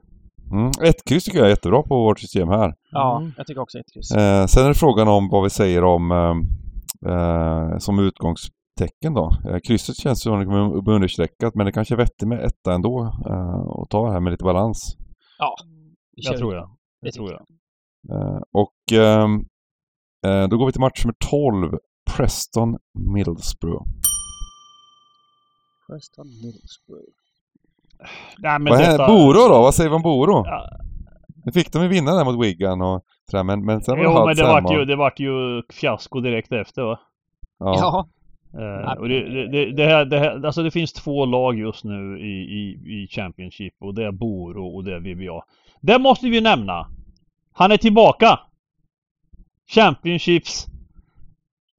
Mm. Ett kryss tycker jag är jättebra på vårt system här. Ja, Mm. jag tycker också ett kryss. Eh, sen är det frågan om vad vi säger om eh, eh, som utgångs, tecken då. Eh, krysset känns som understreckat men det kanske är vettigt med etta ändå eh, och ta det här med lite balans. Vi Det kör tror jag. Det tror jag. Eh, och ehm, eh, då går vi till match nummer 12. Preston Middlesbrough. Preston Middlesbrough. Nej, men Vad är detta... Boro då? Vad säger vi om Boro? Ja. Nu fick de ju vinna där mot Wigan och sådär, men, men sen var det Jo, men det vart ju, det vart ju fiasko direkt efter va? Ja. Ja. Eh, och det, det, det, det, här, det, här, alltså det finns två lag just nu i, i, i Championship och det är Boro och det är VBA. Det måste vi nämna! Han är tillbaka! Championships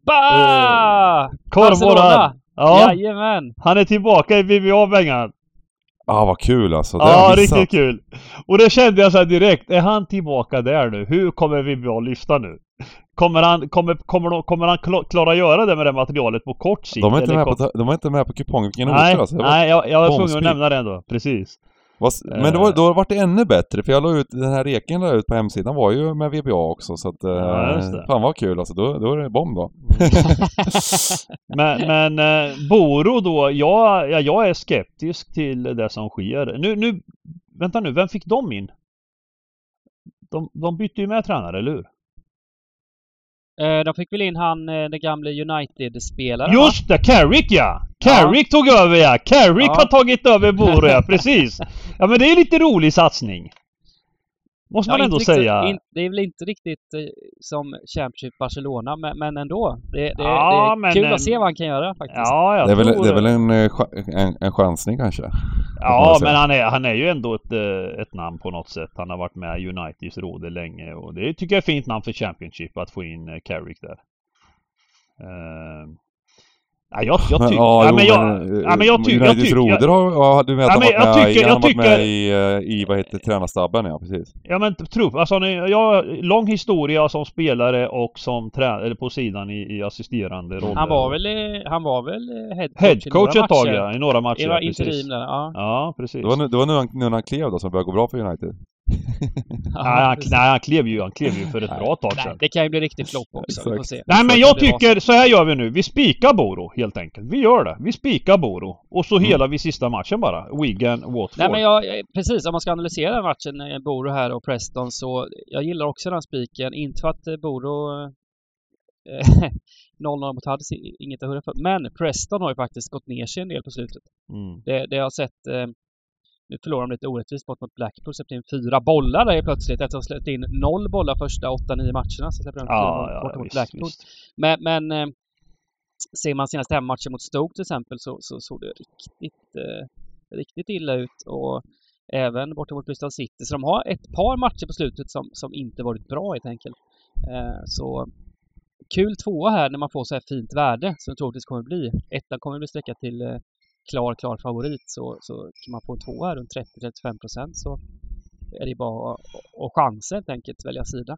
Ba! korvborrar! Barcelona! Ja, Jajamän! han är tillbaka i VBA Bengan! Ah, vad kul alltså. Det Ja, jag riktigt kul! Och det kände jag så här direkt, är han tillbaka där nu? Hur kommer VBA lyfta nu? Kommer han, kommer, kommer, de, kommer han kla- klara göra det med det materialet på kort sikt? De är inte eller med kom- på, de är inte med på kupongen. Vilken Nej, alltså. Var- nej jag, jag var tvungen att nämna det ändå, precis. Men var, då vart det ännu bättre för jag la ut, den här reken där ut på hemsidan var ju med VBA också så att... Ja, eh. Fan vad kul alltså, då, då är det bomb då. Men, men eh, Boro då, jag, ja, jag är skeptisk till det som sker. Nu, nu, vänta nu, vem fick de in? De, de bytte ju med tränare, eller hur? Eh, De fick väl in han, eh, den gamle United-spelaren? Just det, Carrick ja! Carrick tog över ja! Carrick Ja. har tagit över Boro ja, precis! Ja men det är lite rolig satsning. Måste man Ja, ändå riktigt- säga. in, det är väl inte riktigt eh, som Championship Barcelona, men, men ändå. Det, det, Ja, det är kul eh, att se vad han kan göra faktiskt. Ja, jag Det är, väl, tror det är väl en, eh, en, en chansning kanske? Ja, men han är, han är ju ändå ett, eh, ett namn på något sätt. Han har varit med i Uniteds råde länge och det tycker jag är ett fint namn för Championship att få in Carrick där. Uh, ja, jag, jag tycker... Ja, Ja, men jag, men, ja, men jag tycker... Jag tycker Roder har, ja, du vet Ja, han men varit jag med tycker- i, han jag har varit med tycker- i, eh, i, vad heter tränarstabben ja, precis. ja men tro, alltså jag har lång historia som spelare och som tränare, eller på sidan i, i assisterande roller. Han var väl, eh, han var väl eh, head coach, i några ett tag ja, i några matcher. Precis. interim där, ja. Ja, precis. Det var, nu, det var nu, han, nu när han klev då som började gå bra för United. Nej, han, nej, han klev ju, han klev ju för ett bra tag Nej, sedan. det kan ju bli riktigt flopp också. Nej men jag tycker, så här gör vi nu. Vi spikar Boro helt enkelt. Vi gör det. Vi spikar Boro. Och så Mm. helar vi sista matchen bara. Wigan, Watford. Nej men jag, precis, om man ska analysera den matchen, eh, Boro här och Preston, så jag gillar också den spiken. Inte för att eh, Boro eh, 0-0 mot Hudds, inget att hurra för. Men Preston har ju faktiskt gått ner sig en del på slutet. Mm. Det, det har sett... Nu förlorar de lite orättvist bort mot Blackpool, släppte in fyra bollar där plötsligt. Efter att ha släppt in noll bollar första 8-9 matcherna så släppte de Ja, ja, borta mot visst, Blackpool. visst. Men, men eh, ser man senaste hemmamatchen mot Stoke till exempel så, så såg det riktigt, eh, riktigt illa ut. Och även borta mot Bristol City. Så de har ett par matcher på slutet som, som inte varit bra helt enkelt. Eh, så kul tvåa här när man får så här fint värde som det troligtvis kommer bli. Ettan kommer bli sträcka till eh, klar, klar favorit. Så, så kan man få en tvåa runt 30-35 procent så är det bara att och chansa helt enkelt, välja sida.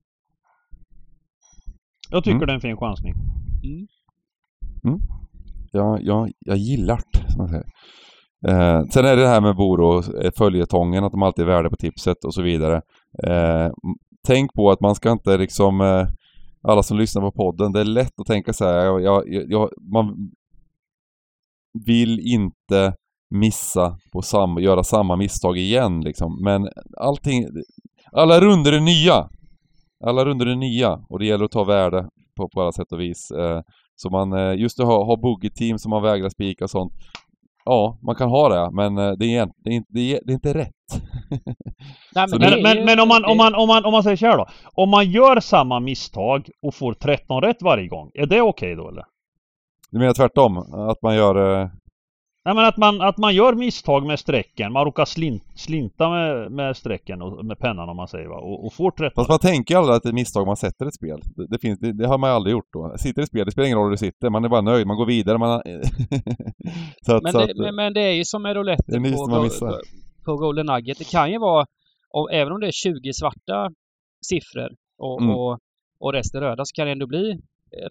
Jag tycker Mm. det är en fin chansning. Mm. Jag, jag, jag gillar det, som man säger. Eh, sen är det det här med Boro, eh, följetongen, att de alltid är värde på tipset och så vidare. Eh, tänk på att man ska inte liksom, eh, alla som lyssnar på podden, det är lätt att tänka så här, jag, jag, jag, man vill inte missa på sam, göra samma misstag igen liksom. Men allting, alla runder är nya. Alla runder är nya och det gäller att ta värde på, på alla sätt och vis. Eh, så man, eh, just att ha, ha boogie-team som man vägrar spika och sånt. Ja, man kan ha det, men eh, det är, det är, inte, det är, det är inte rätt. Nej, Så det Men, men, men om, man, om, man, om, man, om man säger så här då. Om man gör samma misstag och får 13 rätt varje gång. Är det okej då eller? Du menar tvärtom? Att man gör... Eh, Nej men att man, att man gör misstag med strecken. Man råkar slin, slinta med, med strecken och med pennan om man säger va. Och, och får 13 fast man tänker aldrig att det är misstag man sätter ett spel. Det, det, finns, det, det har man aldrig gjort då. Sitter ett spel, det spelar ingen roll hur du sitter. Man är bara nöjd, man går vidare. Man, så att, Men så det, att, men, men det är ju som med Det är rouletten på, på, på Golden Nugget. Det kan ju vara, och även om det är 20 svarta siffror och, Mm. och, och resten röda så kan det ändå bli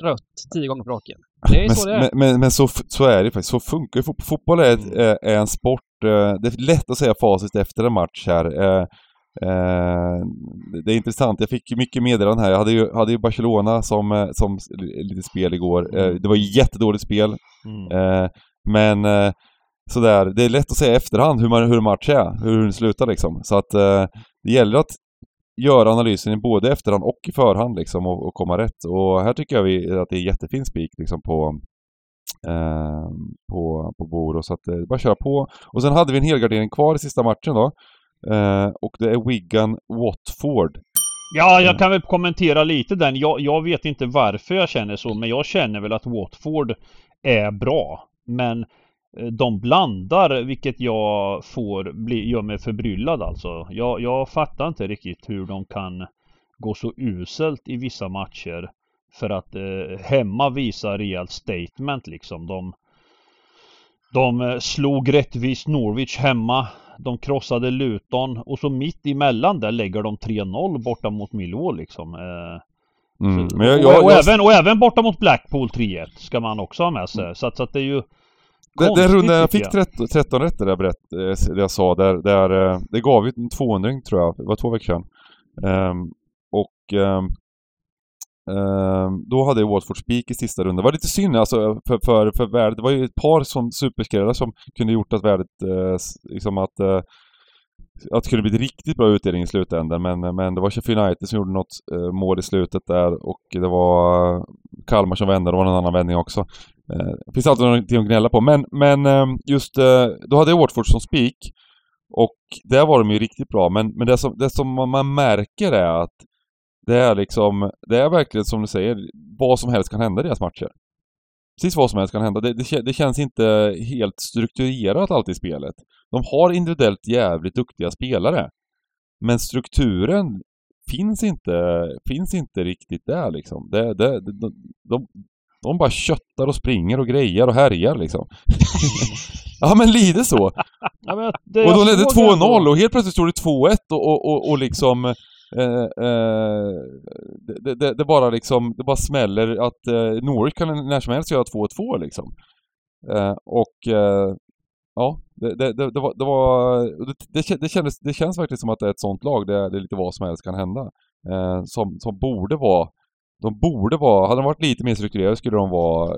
rött tio gånger på raken. Det är men, så det är. men, men, så, så är det faktiskt. Så funkar ju fotboll. Är, ett, Mm. är, är en sport. eh, Det är lätt att säga facit efter en match här. Eh, Eh, det är intressant, jag fick mycket meddelanden här. Jag hade ju, hade ju Barcelona som, eh, som lite spel igår. Eh, det var ju jättedåligt spel. Mm. Eh, men eh, sådär, det är lätt att säga i efterhand hur, man, hur en match är, hur den slutar liksom. Så att eh, det gäller att göra analysen både i efterhand och i förhand liksom och, och komma rätt. Och här tycker jag vi, att det är jättefin spik liksom på, eh, på, på Boro. Så att eh, bara köra på. Och sen hade vi en helgardering kvar i sista matchen då. Eh, och det är Wigan Watford. Ja, jag kan väl kommentera lite den. Jag, jag vet inte varför jag känner så, men jag känner väl att Watford är bra. Men de blandar, vilket jag får bli, gör mig förbryllad alltså. Jag, jag fattar inte riktigt hur de kan gå så uselt i vissa matcher för att eh, hemma visa rejält statement liksom. De, de eh, slog rättvist Norwich hemma. De krossade Luton och så mitt emellan där lägger de 3-0 borta mot Millwall liksom. Eh, Mm. så- och, och, jag, även, och även borta mot Blackpool 3-1 ska man också ha med sig. Så, att, så att det är ju Den, den rundan jag fick 13, 13 rätt där jag, berätt, eh, det jag sa, där, där, eh, det gav ju en 200 tror jag, det var två veckor sedan. Ehm, och ehm, då hade jag Watford spik i sista rundan. Det var lite synd alltså för, för, för värdet. Det var ju ett par som superskrällar som kunde gjort att värdet, eh, liksom att eh, att det kunde bli riktigt bra utdelning i slutändan men, men det var Sheffield United som gjorde något eh, mål i slutet där och det var Kalmar som vände, det var någon annan vändning också. Eh, det finns alltid någonting att gnälla på men, men eh, just eh, då hade jag Watford som spik och där var de ju riktigt bra men, men det, som, det som man- märker är att det är liksom, det är verkligen som du säger, vad som helst kan hända i deras matcher. Precis vad som helst kan hända. Det, det, det känns inte helt strukturerat alltid i spelet. De har individuellt jävligt duktiga spelare. Men strukturen finns inte, finns inte riktigt där liksom. Det, det, de, de, de, bara köttar och springer och grejar och härjar liksom. ja men lite så. Ja, men Och då ledde såg ändå- 2-0 och helt plötsligt stod det 2-1 och, och, och, och liksom eh, eh, det, det, det bara liksom, det bara smäller att eh, Norwich kan när som helst göra 2-2 liksom. Och ja, det, det, var, det, var det, det, kä- det, kändes, det känns verkligen som att det är ett sånt lag där det är lite vad som helst kan hända. Som, som borde vara de borde vara, hade de varit lite mer strukturerade skulle de vara eh,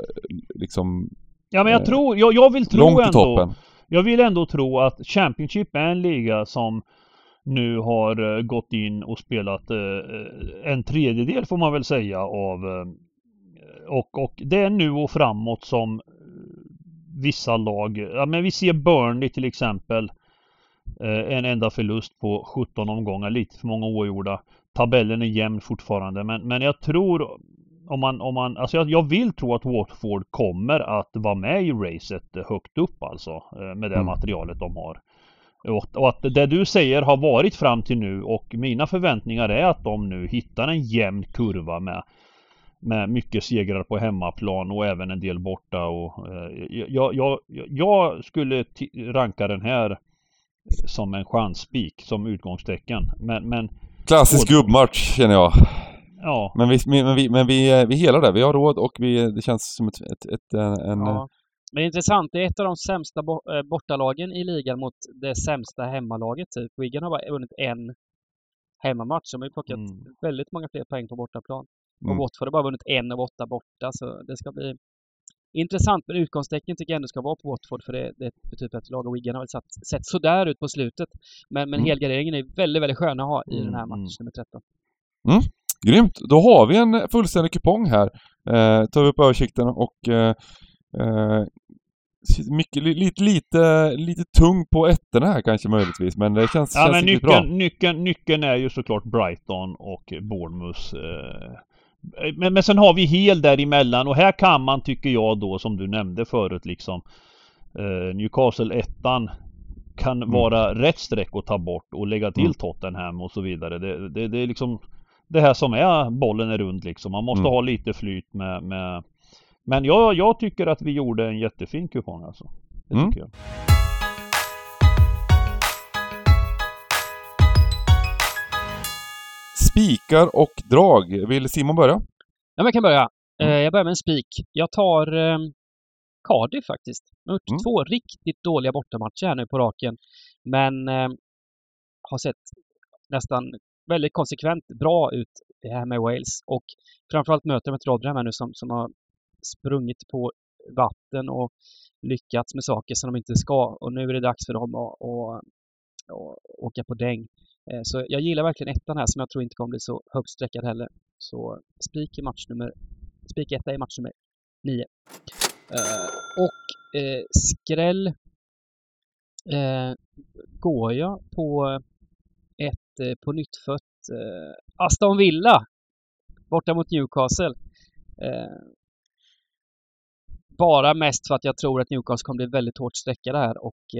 liksom Ja men jag eh, tror, jag, jag vill tro långt ändå toppen. Jag vill ändå tro att Championship är en liga som nu har eh, gått in och spelat eh, en tredjedel får man väl säga av eh, och, och det är nu och framåt som eh, vissa lag, ja men vi ser Burnley till exempel eh, en enda förlust på 17 omgångar, lite för många oavgjorda. Tabellen är jämn fortfarande men, men jag tror om man, om man, alltså jag, jag vill tro att Watford kommer att vara med i racet högt upp alltså eh, med det Mm. materialet de har. Och, och att det du säger har varit fram till nu och mina förväntningar är att de nu hittar en jämn kurva med med mycket segrar på hemmaplan och även en del borta och eh, jag, jag, jag, skulle ranka den här som en chansspik som utgångstecken. Men, men Klassisk gubbmatch känner jag. ja, Men vi, men vi, men vi, vi helar det. Vi har råd och vi, det känns som ett, ett, ett en, en Ja. Men det är intressant, det är ett av de sämsta bo- eh, bortalagen i ligan mot det sämsta hemmalaget. Typ. Wigan har bara vunnit en hemmamatch. De har ju plockat Mm. väldigt många fler poäng på bortaplan. Mm. Och Watford har bara vunnit en av åtta borta, så det ska bli intressant. Men utgångstecken tycker jag ändå ska vara på Watford, för det, det är ett betydligt bättre lag. Och Wigan har väl satt, sett sådär ut på slutet. Men, men Mm. helgarderingen är väldigt, väldigt skön att ha i Mm, den här mm. matchen nummer 13. Grymt! Då har vi en fullständig kupong här. Eh, tar vi upp översikten och eh, eh, mycket, li, lite, lite, lite tung på ettorna här kanske möjligtvis, men det känns, ja känns men riktigt bra. nyckeln, nyckeln, nyckeln är ju såklart Brighton och Bournemouth. Eh, men, men sen har vi hel däremellan och här kan man tycker jag då som du nämnde förut liksom eh, Newcastle ettan kan Mm. vara rätt streck att ta bort och lägga till Mm. Tottenham och så vidare. Det, det, det är liksom det här som är bollen är rund liksom. Man måste Mm. ha lite flyt med, med Men jag, jag tycker att vi gjorde en jättefin kupong alltså. Det Mm. tycker jag. Spikar och drag. Vill Simon börja? Ja, men jag kan börja. Eh, Mm. jag börjar med en spik. Jag tar eh, Cardiff faktiskt. De har gjort Mm. två riktigt dåliga bortamatcher här nu på raken. Men eh, har sett nästan väldigt konsekvent bra ut här med Wales. Och framförallt möter de ett Rotherham här nu som, som har sprungit på vatten och lyckats med saker som de inte ska. Och nu är det dags för dem att, att, att åka på däng. Eh, så jag gillar verkligen ettan här som jag tror inte kommer bli så högt sträckad heller. Så spik i match nummer... Spik etta i match nummer nio. Eh, och eh, skräll eh, går jag på ett eh, på nyttfött eh, Aston Villa borta mot Newcastle. Eh, bara mest för att jag tror att Newcastle kommer bli väldigt hårt sträckade här och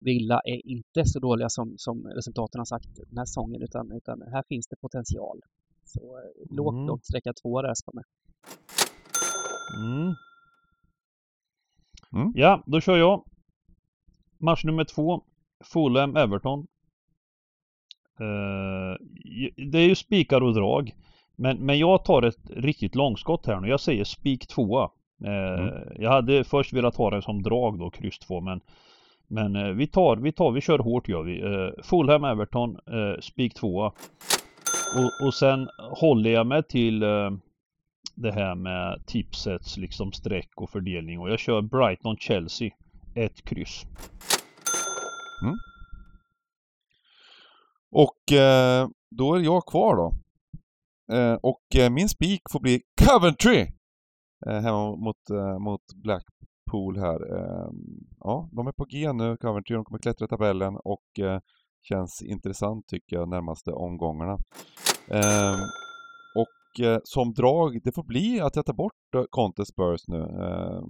Villa är inte så dåliga som, som resultaten har sagt den här säsongen utan, utan här finns det potential. Så eh, lågt, Mm. lågt sträcka två där ska med. Mm. Mm. Ja, då kör jag. Match nummer två. Fulham-Everton. Eh, det är ju spikar och drag. Men, men jag tar ett riktigt långskott här nu. Jag säger spik tvåa. Eh, Jag hade först velat ha det som drag då, kryss två, men men eh, vi tar, vi tar, vi kör hårt gör vi. Eh, Fulham-Everton, eh, spik 2 och, och sen håller jag mig till eh, det här med tipsets liksom streck och fördelning och jag kör Brighton-Chelsea. Ett kryss. Mm. Och eh, då är jag kvar då. Eh, och eh, min spik får bli Coventry! Eh, hemma mot, eh, mot Liverpool här. Ehm, ja, de är på G nu, Coventry. De kommer klättra i tabellen och eh, känns intressant tycker jag närmaste omgångarna. Ehm, och eh, som drag, det får bli att jag tar bort eh, Conte Spurs nu. Ehm,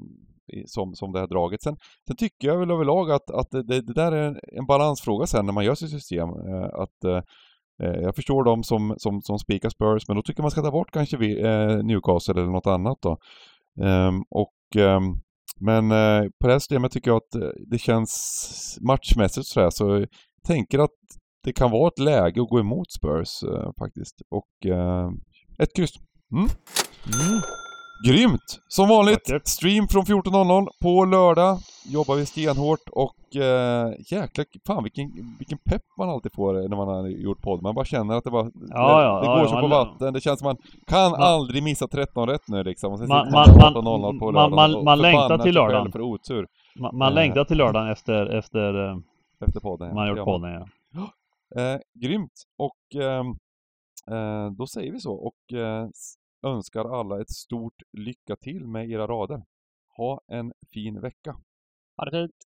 som, som det här draget. Sen, sen tycker jag väl överlag att, att det, det där är en, balansfråga sen när man gör sitt system. Att jag förstår de som, som, som spikar Spurs, men då tycker jag man ska ta bort kanske vi, eh, Newcastle eller något annat då. Ehm, och, ehm, men eh, på det här systemet tycker jag att eh, det känns matchmässigt sådär, så jag tänker att det kan vara ett läge att gå emot Spurs eh, faktiskt. Och eh, ett kryss. Mm. mm. Grymt! Som vanligt, stream från 14.00 på lördag. Jobbar vi stenhårt och eh, jäklar, fan vilken, vilken pepp man alltid får när man har gjort podd. Man bara känner att det bara, Ja, det, ja, det ja, går som på vatten. Det känns som man kan Man- aldrig missa 13 rätt nu liksom. Och sen Man- man- man man- 18.00 på man- lördagen man- man längtar till lördagen. för otur Man, man Eh. längtar till lördagen efter, efter eh, efter podden. ja. man har gjort podden ja. Eh, grymt! Och ehm, eh, då säger vi så och eh, önskar alla ett stort lycka till med era rader. Ha en fin vecka! Ha det fint!